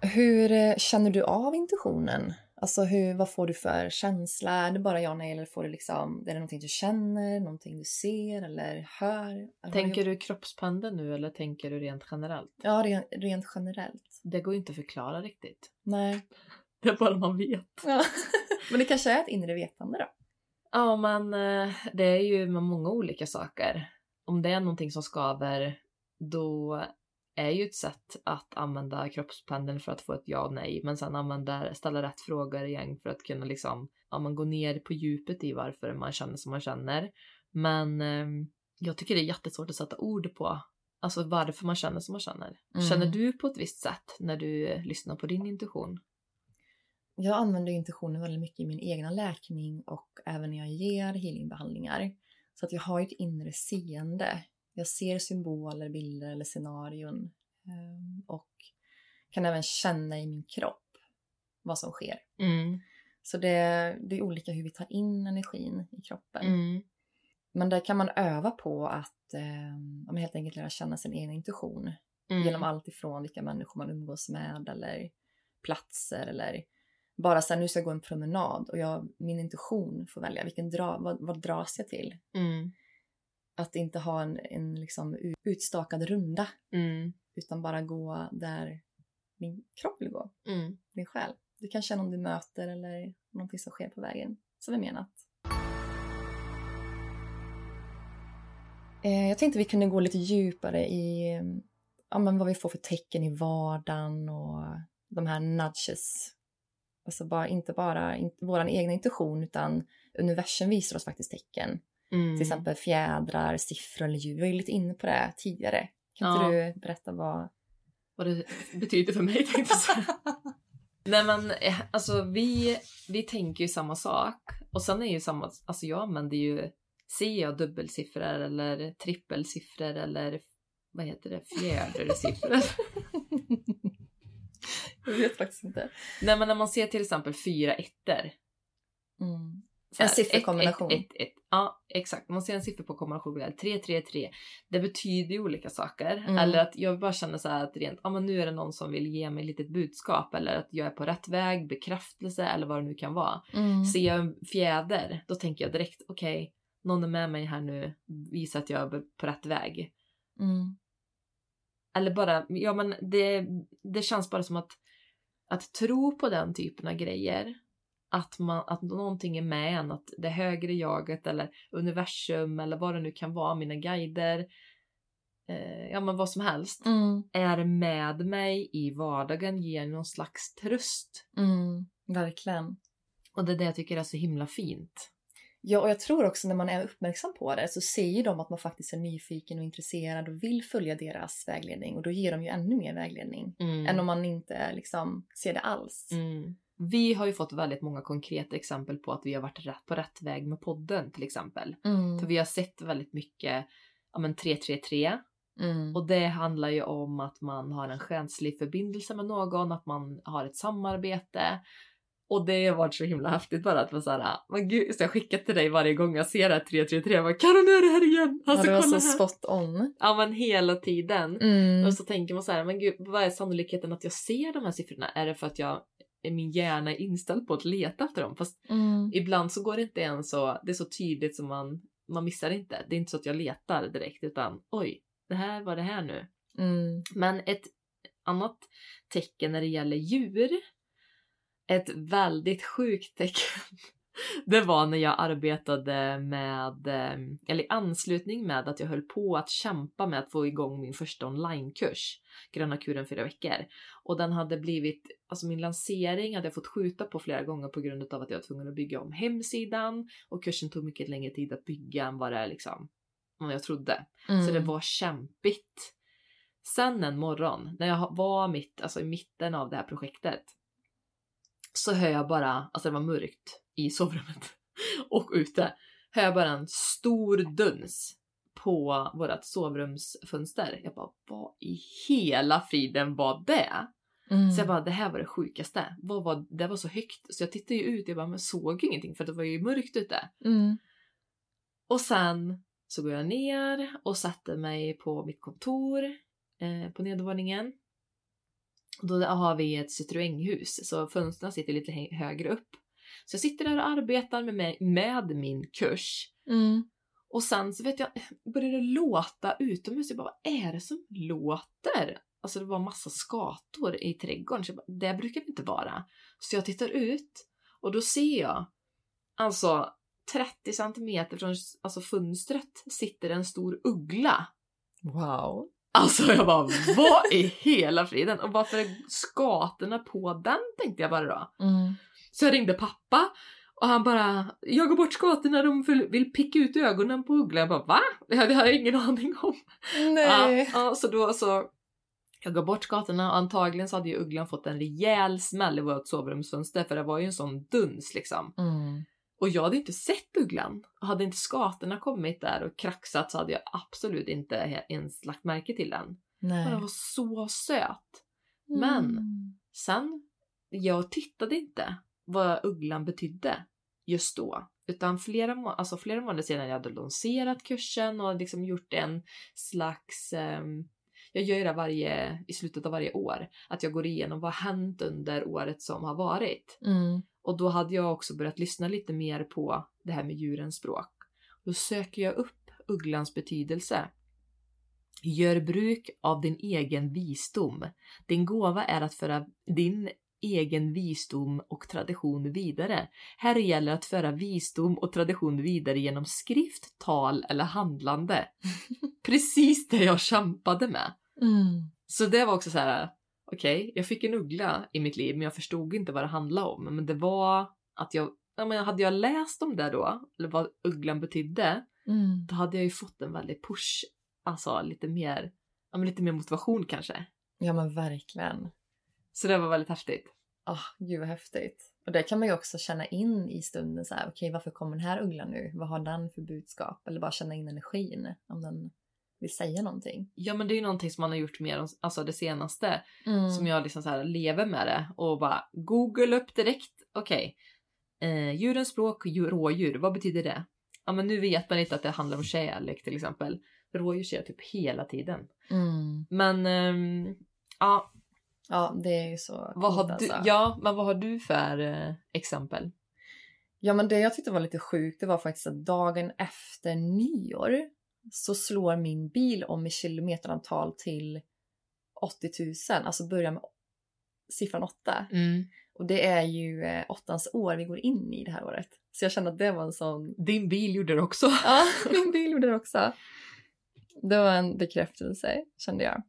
Hur eh, känner du av intuitionen? Alltså hur, vad får du för känsla? Är det bara ja nej eller får du liksom, är det någonting du känner, någonting du ser eller hör? Tänker du kroppspendeln nu eller tänker du rent generellt? Ja, rent, rent generellt. Det går ju inte att förklara riktigt. Nej. Det är bara man vet. Ja. Men det kanske är ett inre vetande då? Ja, men eh, det är ju med många olika saker. Om det är någonting som skaver, då är ju ett sätt att använda kroppspendeln för att få ett ja och nej, men sen använda, ställa rätt frågor igen för att kunna liksom, ja, man går ner på djupet i varför man känner som man känner. Men eh, jag tycker det är jättesvårt att sätta ord på, alltså varför man känner som man känner. Mm. Känner du på ett visst sätt när du eh, lyssnar på din intuition? Jag använder intuitionen väldigt mycket i min egna läkning och även när jag ger healingbehandlingar. Så att jag har ett inre seende. Jag ser symboler, bilder eller scenarion ehm, och kan även känna i min kropp vad som sker. Mm. Så det, det är olika hur vi tar in energin i kroppen. Mm. Men där kan man öva på att eh, helt enkelt lära känna sin egen intuition Mm. genom allt ifrån vilka människor man umgås med eller platser eller bara så här, nu ska jag gå en promenad och jag, min intuition får välja vilken dra, vad, vad dras jag till? Mm. Att inte ha en, en liksom utstakad runda Mm. utan bara gå där min kropp vill gå, Mm. din själ. Du kan känna om du möter eller någonting som sker på vägen som är menat. Jag tänkte vi kunde gå lite djupare i eh, ja, men vad vi får för tecken i vardagen och de här nudges. Alltså bara, inte bara in, vår egna intuition utan universum visar oss faktiskt tecken. Mm. Till exempel fjädrar, siffror eller ljud. Vi var ju lite inne på det tidigare. Kan Ja. inte du berätta vad... vad det betyder för mig tänkte jag. Nej men eh, alltså vi, vi tänker ju samma sak och sen är ju samma, alltså jag använder ju, ser jag dubbelsiffror eller trippelsiffror eller vad heter det, fjädersiffror? Jag vet faktiskt inte. Nej men när man ser till exempel fyra ettor. Mm. här, En sifferkombination. Ett, ett, ett. Ja exakt, man ser en sifferkombination, eller 3, 3, 3. Det betyder ju olika saker. Mm. Eller att jag bara känner så här att rent, ja men nu är det någon som vill ge mig ett litet budskap eller att jag är på rätt väg, bekräftelse eller vad det nu kan vara. Mm. Ser jag en fjäder, då tänker jag direkt okej, någon är med mig här nu, visar att jag är på rätt väg. Mm. Eller bara, ja men det, det känns bara som att, att tro på den typen av grejer, att, man, att någonting är med en, att det högre jaget eller universum eller vad det nu kan vara, mina guider, eh, ja men vad som helst, Mm. är med mig i vardagen, ger någon slags tröst. Mm. Verkligen. Och det är det jag tycker är så himla fint. Ja, och jag tror också när man är uppmärksam på det så ser ju de att man faktiskt är nyfiken och intresserad och vill följa deras vägledning och då ger de ju ännu mer vägledning Mm. än om man inte liksom ser det alls. Mm. Vi har ju fått väldigt många konkreta exempel på att vi har varit rätt på rätt väg med podden till exempel. Mm. För vi har sett väldigt mycket, ja men 333 Mm. och det handlar ju om att man har en själslig förbindelse med någon, att man har ett samarbete Och det har varit så himla häftigt bara att vara såhär, men gud, så jag skickar till dig varje gång jag ser det här 333, jag bara nu är det här igen? Alltså, ja, det var kolla så här. spot on. Ja men hela tiden. Mm. Och så tänker man så här, men gud, vad är sannolikheten att jag ser de här siffrorna? Är det för att jag, min hjärna är inställd på att leta efter dem? Fast Mm. ibland så går det inte ens så, det är så tydligt som man, man missar inte. Det är inte så att jag letar direkt utan oj, det här var det här nu. Mm. Men ett annat tecken när det gäller djur, ett väldigt sjukt tecken, det var när jag arbetade med, eh, eller i anslutning med att jag höll på att kämpa med att få igång min första onlinekurs, Gröna kuren fyra veckor. Och den hade blivit, alltså min lansering hade jag fått skjuta på flera gånger på grund av att jag var tvungen att bygga om hemsidan och kursen tog mycket längre tid att bygga än vad det liksom, vad jag trodde. Mm. Så det var kämpigt. Sen en morgon när jag var mitt, alltså i mitten av det här projektet så hör jag bara, alltså det var mörkt i sovrummet och ute, hör jag bara en stor duns på vårt sovrumsfönster. Jag bara, vad i hela friden var det? Mm. Så jag bara, det här var det sjukaste. Vad var, det var så högt så jag tittade ju ut, jag bara, men såg ingenting för det var ju mörkt ute. Mm. Och sen så går jag ner och sätter mig på mitt kontor eh, på nedervåningen. Då har vi ett Citroën-hus så fönstren sitter lite hö- högre upp. Så jag sitter där och arbetar med, mig, med min kurs. Mm. Och sen så vet jag, börjar det låta utomhus. Jag bara, vad är det som låter? Alltså det var massa skator i trädgården. Så jag bara, det brukar det inte vara. Så jag tittar ut och då ser jag, alltså 30 centimeter från alltså fönstret sitter en stor uggla. Wow. Alltså jag bara, vad i hela friden? Och varför är skatorna på den tänkte jag bara då. Mm. Så jag ringde pappa och han bara, jag går bort skatorna, de vill, picka ut ögonen på ugglan. Jag bara, va? Det hade jag ingen aning om. Nej. Ja, ja, så då så, jag går bort skatorna och antagligen så hade ju ugglan fått en rejäl smäll i vårt sovrumsfönster för det var ju en sån duns liksom. Mm. Och jag hade inte sett ugglan. Hade inte skatorna kommit där och kraxat så hade jag absolut inte ens lagt märke till den. Nej. Men den var så söt. Men Mm. sen, jag tittade inte vad ugglan betydde just då. Utan flera, må- alltså flera månader senare jag hade lanserat kursen och liksom gjort en slags... ehm, jag gör det varje, i slutet av varje år. Att jag går igenom vad har hänt under året som har varit. Mm. Och då hade jag också börjat lyssna lite mer på det här med djurens språk. Då söker jag upp ugglans betydelse. Gör bruk av din egen visdom. Din gåva är att föra din egen visdom och tradition vidare. Här gäller att föra visdom och tradition vidare genom skrift, tal eller handlande. Precis det jag kämpade med. Mm. Så det var också så här. Okej, jag fick en uggla i mitt liv men jag förstod inte vad det handlade om. Men det var att jag, ja, men hade jag läst om det då, eller vad ugglan betydde, Mm. då hade jag ju fått en väldig push, alltså lite mer, ja, men lite mer motivation kanske. Ja men verkligen. Så det var väldigt häftigt. Ah, gud vad häftigt. Och det kan man ju också känna in i stunden så här, okej varför kommer den här ugglan nu? Vad har den för budskap? Eller bara känna in energin om den vill säga någonting. Ja men det är ju någonting som man har gjort mer, alltså det senaste, Mm. som jag liksom så här lever med det och bara google upp direkt, okej. Eh, djurens språk, djur, rådjur, vad betyder det? Ja men nu vet man inte att det handlar om kärlek till exempel. Rådjur ser jag typ hela tiden. Mm. Men ehm, ja, Ja, det är ju så vad har du, alltså. ja, men vad har du för eh, exempel? Ja, men det jag tyckte var lite sjukt det var faktiskt att dagen efter nyår så slår min bil om i kilometerantal till 80 000. Alltså börjar med siffran 8. Mm. Och det är ju eh, åttans år vi går in i det här året. Så jag kände att det var en sån... Din bil gjorde det också. Ja, min bil gjorde det också. Det var en bekräftelse, kände jag.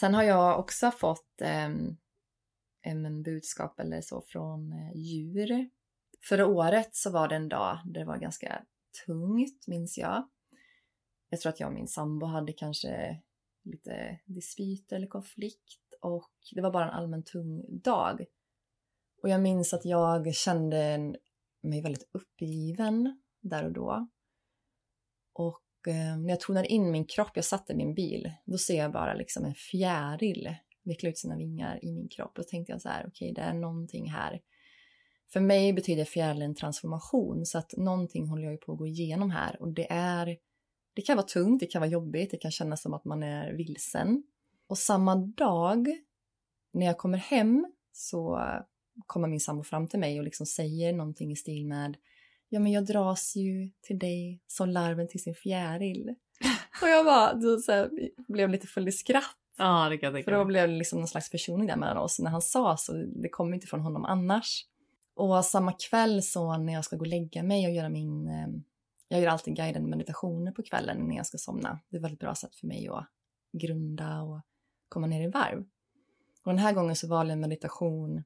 Sen har jag också fått ehm, en budskap eller så från eh, djur. Förra året så var det en dag där det var ganska tungt, minns jag. Jag tror att jag och min sambo hade kanske lite dispyt eller konflikt och det var bara en allmän tung dag. Och jag minns att jag kände mig väldigt uppgiven där och då. Och eh, när jag tonade in min kropp, jag satte i min bil, då ser jag bara liksom en fjäril veckla ut sina vingar i min kropp. Och då tänkte jag så här, okej det är någonting här för mig betyder fjärilen transformation så att någonting håller jag ju på att gå igenom här och det är det kan vara tungt, det kan vara jobbigt, det kan kännas som att man är vilsen. Och samma dag när jag kommer hem så kommer min sambo fram till mig och liksom säger någonting i stil med Ja men jag dras ju till dig som larven till sin fjäril. och jag bara, då så här, blev lite full i skratt. Ja, det kan jag För tänka då mig. blev det liksom någon slags försoning där mellan oss. När han sa så, det kom inte från honom annars. Och samma kväll så när jag ska gå och lägga mig och göra min... Jag gör alltid guidade meditationer på kvällen när jag ska somna. Det är ett väldigt bra sätt för mig att grunda och komma ner i varv. Och den här gången så valde jag en meditation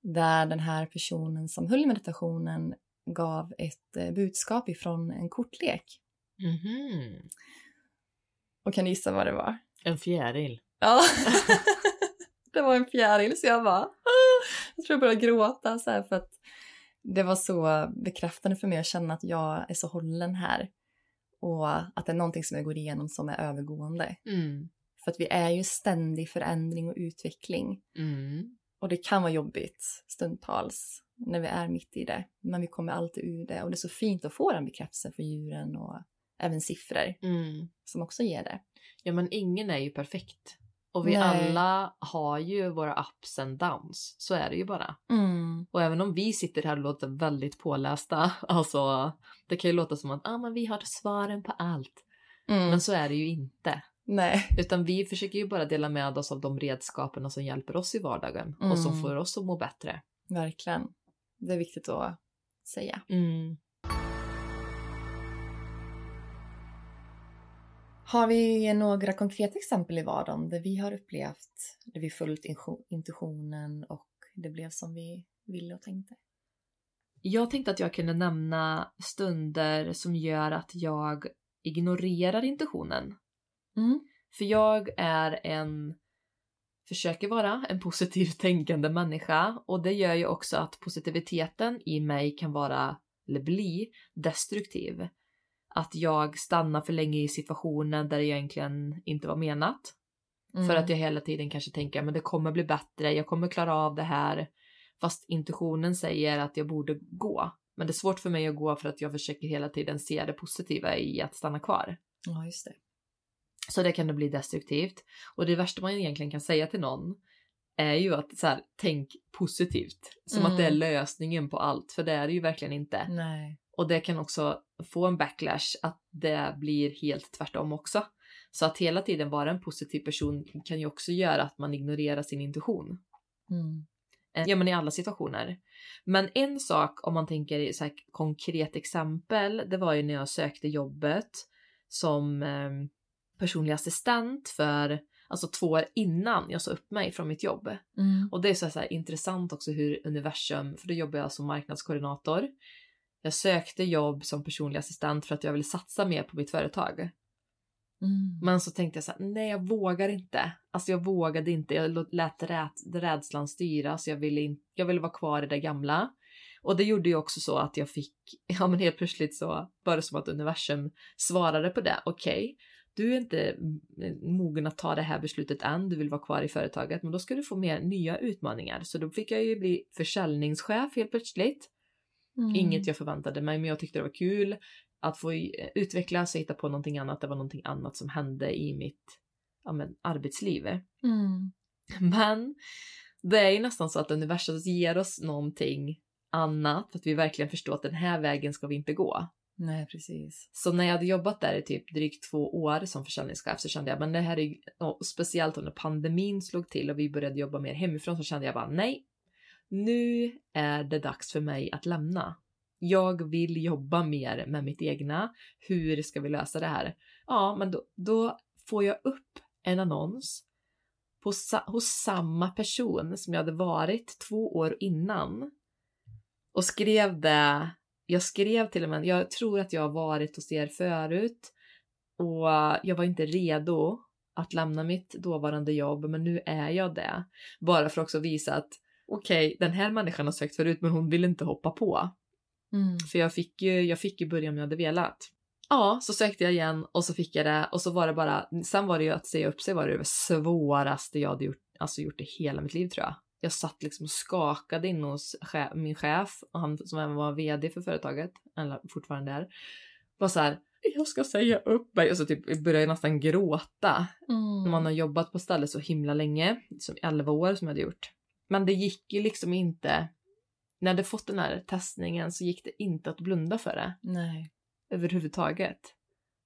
där den här personen som höll meditationen gav ett eh, budskap ifrån en kortlek. Mhm. Och kan du gissa vad det var? En fjäril. Ja. det var en fjäril så jag bara... "Ah." Jag tror jag började gråta så här för att det var så bekräftande för mig att känna att jag är så hållen här. Och att det är någonting som jag går igenom som är övergående. Mm. För att vi är ju ständig förändring och utveckling. Mm. Och det kan vara jobbigt stundtals när vi är mitt i det. Men vi kommer alltid ur det. Och det är så fint att få den bekräftelsen för djuren och även siffror Mm. som också ger det. Ja, men ingen är ju perfekt. Och vi Nej. alla har ju våra ups and downs. Så är det ju bara. Mm. Och även om vi sitter här och låter väldigt pålästa, alltså det kan ju låta som att ah, men vi har svaren på allt. Mm. Men så är det ju inte. Nej. Utan vi försöker ju bara dela med oss av de redskapen som hjälper oss i vardagen och som Mm. får oss att må bättre. Verkligen. Det är viktigt att säga. Mm. Har vi några konkreta exempel i vardagen där vi har upplevt, där vi följt intu- intuitionen och det blev som vi ville och tänkte? Jag tänkte att jag kunde nämna stunder som gör att jag ignorerar intuitionen. Mm. För jag är en, försöker vara en positivt tänkande människa och det gör ju också att positiviteten i mig kan vara, eller bli, destruktiv. Att jag stannar för länge i situationen där det egentligen inte var menat. Mm. För att jag hela tiden kanske tänker men det kommer bli bättre, jag kommer klara av det här. Fast intuitionen säger att jag borde gå. Men det är svårt för mig att gå för att jag försöker hela tiden se det positiva i att stanna kvar. Ja, just det. Så det kan det bli destruktivt. Och det värsta man egentligen kan säga till någon är ju att så här, tänk positivt. Som Mm. att det är lösningen på allt, för det är det ju verkligen inte. Nej. Och det kan också få en backlash att det blir helt tvärtom också. Så att hela tiden vara en positiv person kan ju också göra att man ignorerar sin intuition. Mm. Eh, Ja men i alla situationer. Men en sak om man tänker i så konkret exempel, det var ju när jag sökte jobbet som eh, personlig assistent för alltså två år innan jag sa upp mig från mitt jobb. Mm. Och det är så här, så här intressant också hur universum, för då jobbar jag som marknadskoordinator. Jag sökte jobb som personlig assistent för att jag ville satsa mer på mitt företag. Mm. Men så tänkte jag så här, nej jag vågar inte. Alltså jag vågade inte, jag lät rät, rädslan styra så jag ville, in, jag ville vara kvar i det gamla. Och det gjorde ju också så att jag fick, ja men helt plötsligt så var det som att universum svarade på det. Okej, du är inte mogen att ta det här beslutet än, du vill vara kvar i företaget, men då ska du få mer nya utmaningar. Så då fick jag ju bli försäljningschef helt plötsligt. Mm. Inget jag förväntade mig, men jag tyckte det var kul att få eh, utvecklas och hitta på någonting annat. Det var någonting annat som hände i mitt ja, men, arbetsliv. Mm. Men det är ju nästan så att universum ger oss någonting annat att vi verkligen förstår att den här vägen ska vi inte gå. Nej, precis. Så när jag hade jobbat där i typ drygt två år som försäljningschef så kände jag men det här är speciellt när pandemin slog till och vi började jobba mer hemifrån så kände jag bara nej. Nu är det dags för mig att lämna. Jag vill jobba mer med mitt egna. Hur ska vi lösa det här? Ja, men då, då får jag upp en annons på, hos samma person som jag hade varit två år innan och skrev det. Jag skrev till och med, jag tror att jag har varit hos er förut och jag var inte redo att lämna mitt dåvarande jobb, men nu är jag det. Bara för att också visa att okej, den här människan har sökt förut, men hon vill inte hoppa på. Mm. För jag fick ju, jag fick ju börja om jag hade velat. Ja, så sökte jag igen och så fick jag det och så var det bara, sen var det ju att säga upp sig var det det svåraste jag hade gjort, alltså gjort i hela mitt liv tror jag. jag satt liksom och skakade in hos chef, min chef, och han som även var vd för företaget, eller fortfarande är, var så här, jag ska säga upp mig. Och så typ började jag nästan gråta. Mm. När man har jobbat på stället så himla länge, som 11 år som jag hade gjort. Men det gick ju liksom inte, när hade fått den här testningen så gick det inte att blunda för det Nej. överhuvudtaget.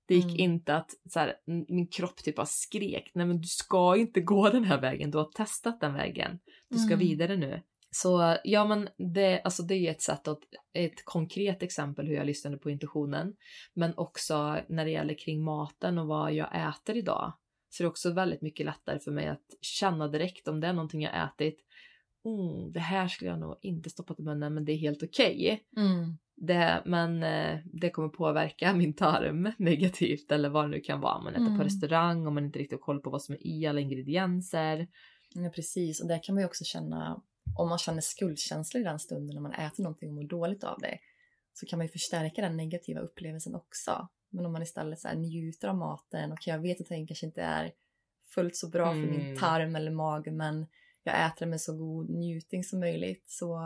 Det gick Mm. inte att så här, min kropp typ bara skrek, nej men du ska inte gå den här vägen, du har testat den vägen, du ska Mm. vidare nu. Så ja men det, alltså det är ett sätt att, ett konkret exempel hur jag lyssnade på intuitionen. Men också när det gäller kring maten och vad jag äter idag. Så det är också väldigt mycket lättare för mig att känna direkt om det är någonting jag ätit. Mm, det här skulle jag nog inte stoppat i munnen men det är helt okej. Mm. Det, men eh, det kommer påverka min tarm negativt eller vad det nu kan vara. Om man äter Mm. på restaurang, om man inte riktigt har koll på vad som är i alla ingredienser. Ja, precis. Och där kan man ju också känna, om man känner skuldkänslor i den stunden när man äter någonting och mår dåligt av det, så kan man ju förstärka den negativa upplevelsen också. Men om man istället så här njuter av maten, och jag vet att det kanske inte är fullt så bra för min Mm. tarm eller mage, men jag äter det med så god njutning som möjligt, så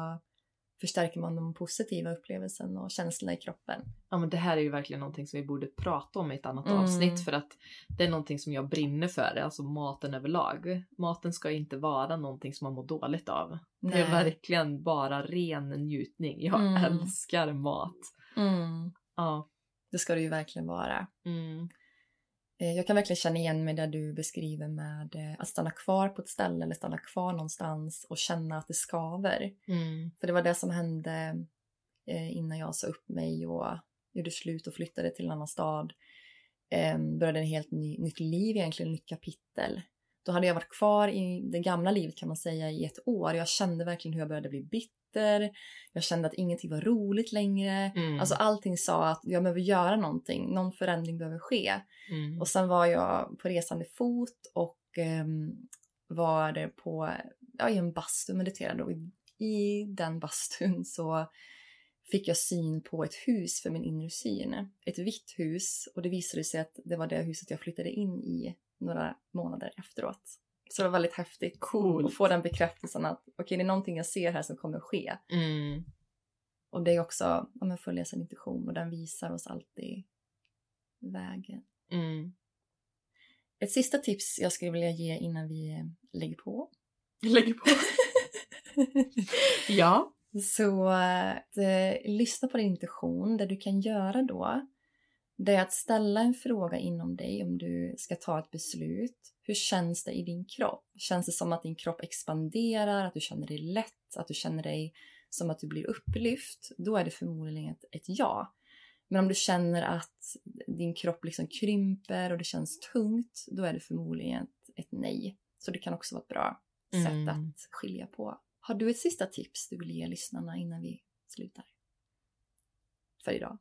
förstärker man de positiva upplevelsen och känslorna i kroppen. Ja men det här är ju verkligen någonting som vi borde prata om i ett annat Mm. avsnitt för att det är någonting som jag brinner för, alltså maten överlag. Maten ska inte vara någonting som man mår dåligt av. Det är Nej. verkligen bara ren njutning. Jag Mm. älskar mat. Mm. Ja. Det ska det ju verkligen vara. Mm. Eh, Jag kan verkligen känna igen mig där du beskriver med eh, att stanna kvar på ett ställe eller stanna kvar någonstans och känna att det skaver. Mm. För det var det som hände eh, innan jag sa upp mig och gjorde slut och flyttade till en annan stad. Eh, började en helt ny, nytt liv egentligen, ett nytt kapitel. Då hade jag varit kvar i det gamla livet kan man säga i ett år. Jag kände verkligen hur jag började bli bitter. Jag kände att ingenting var roligt längre. Mm. Alltså allting sa att jag behöver göra någonting, någon förändring behöver ske. Mm. Och sen var jag på resande fot och ehm, var på, ja, i en bastu och mediterade. Och i, i den bastun så fick jag syn på ett hus för min inre syn. Ett vitt hus och det visade sig att det var det huset jag flyttade in i några månader efteråt. Så det var väldigt häftigt Coolt. att få den bekräftelsen att okej, det är någonting jag ser här som kommer ske. Mm. Och det är också ja, men följa sin intuition och den visar oss alltid vägen. Mm. Ett sista tips jag skulle vilja ge innan vi lägger på. Lägger på. ja. Så att, eh, lyssna på din intuition. Det du kan göra då det är att ställa en fråga inom dig om du ska ta ett beslut. Hur känns det i din kropp? Känns det som att din kropp expanderar, att du känner dig lätt, att du känner dig som att du blir upplyft? Då är det förmodligen ett, ett ja. Men om du känner att din kropp liksom krymper och det känns tungt, då är det förmodligen ett, ett nej. Så det kan också vara ett bra sätt Mm. att skilja på. Har du ett sista tips du vill ge lyssnarna innan vi slutar? För idag.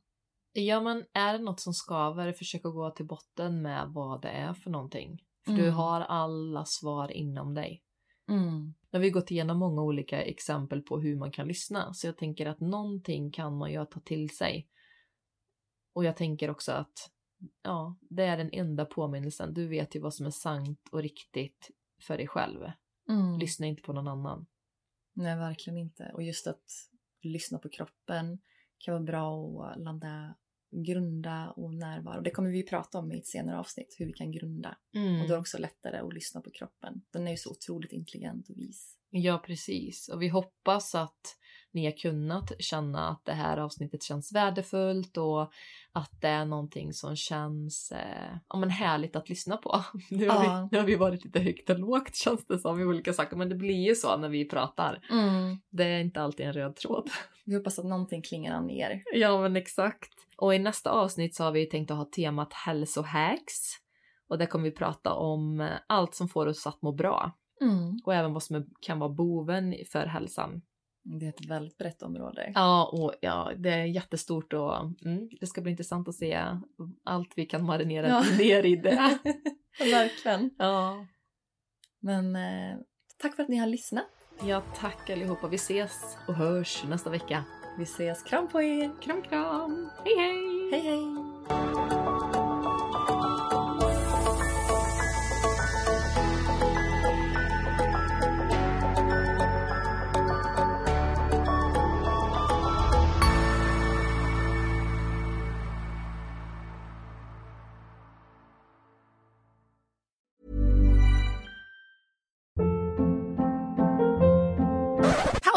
Ja men är det något som skaver, försök att gå till botten med vad det är för någonting. För du Mm. har alla svar inom dig. Mm. Nu har vi gått igenom många olika exempel på hur man kan lyssna, så jag tänker att någonting kan man ju ta till sig. Och jag tänker också att ja, det är den enda påminnelsen. Du vet ju vad som är sant och riktigt för dig själv. Mm. Lyssna inte på någon annan. Nej, verkligen inte. Och just att lyssna på kroppen kan vara bra att landa, grunda och närvaro. Det kommer vi prata om i ett senare avsnitt, hur vi kan grunda. Mm. Och då är det också lättare att lyssna på kroppen. Den är ju så otroligt intelligent och vis. Ja, precis. Och vi hoppas att ni har kunnat känna att det här avsnittet känns värdefullt och att det är någonting som känns eh, ja, men härligt att lyssna på. Nu har, Ja. vi, nu har vi varit lite högt och lågt känns det som i olika saker, men det blir ju så när vi pratar. Det är inte alltid en röd tråd. Vi hoppas att någonting klingar an i er. Ja, men exakt. Och i nästa avsnitt så har vi tänkt att ha temat hälsohacks. Och där kommer vi prata om eh, allt som får oss att må bra. Och även vad som kan vara boven för hälsan. Det är ett väldigt brett område. Ja, och ja, det är jättestort och mm, det ska bli intressant att se allt vi kan marinera Ja. ner i det. Verkligen. ja. Men eh, tack för att ni har lyssnat. ja, tack allihopa. Vi ses och hörs nästa vecka. Vi ses. Kram på er. Kram, kram. Hej, hej! Hej, hej.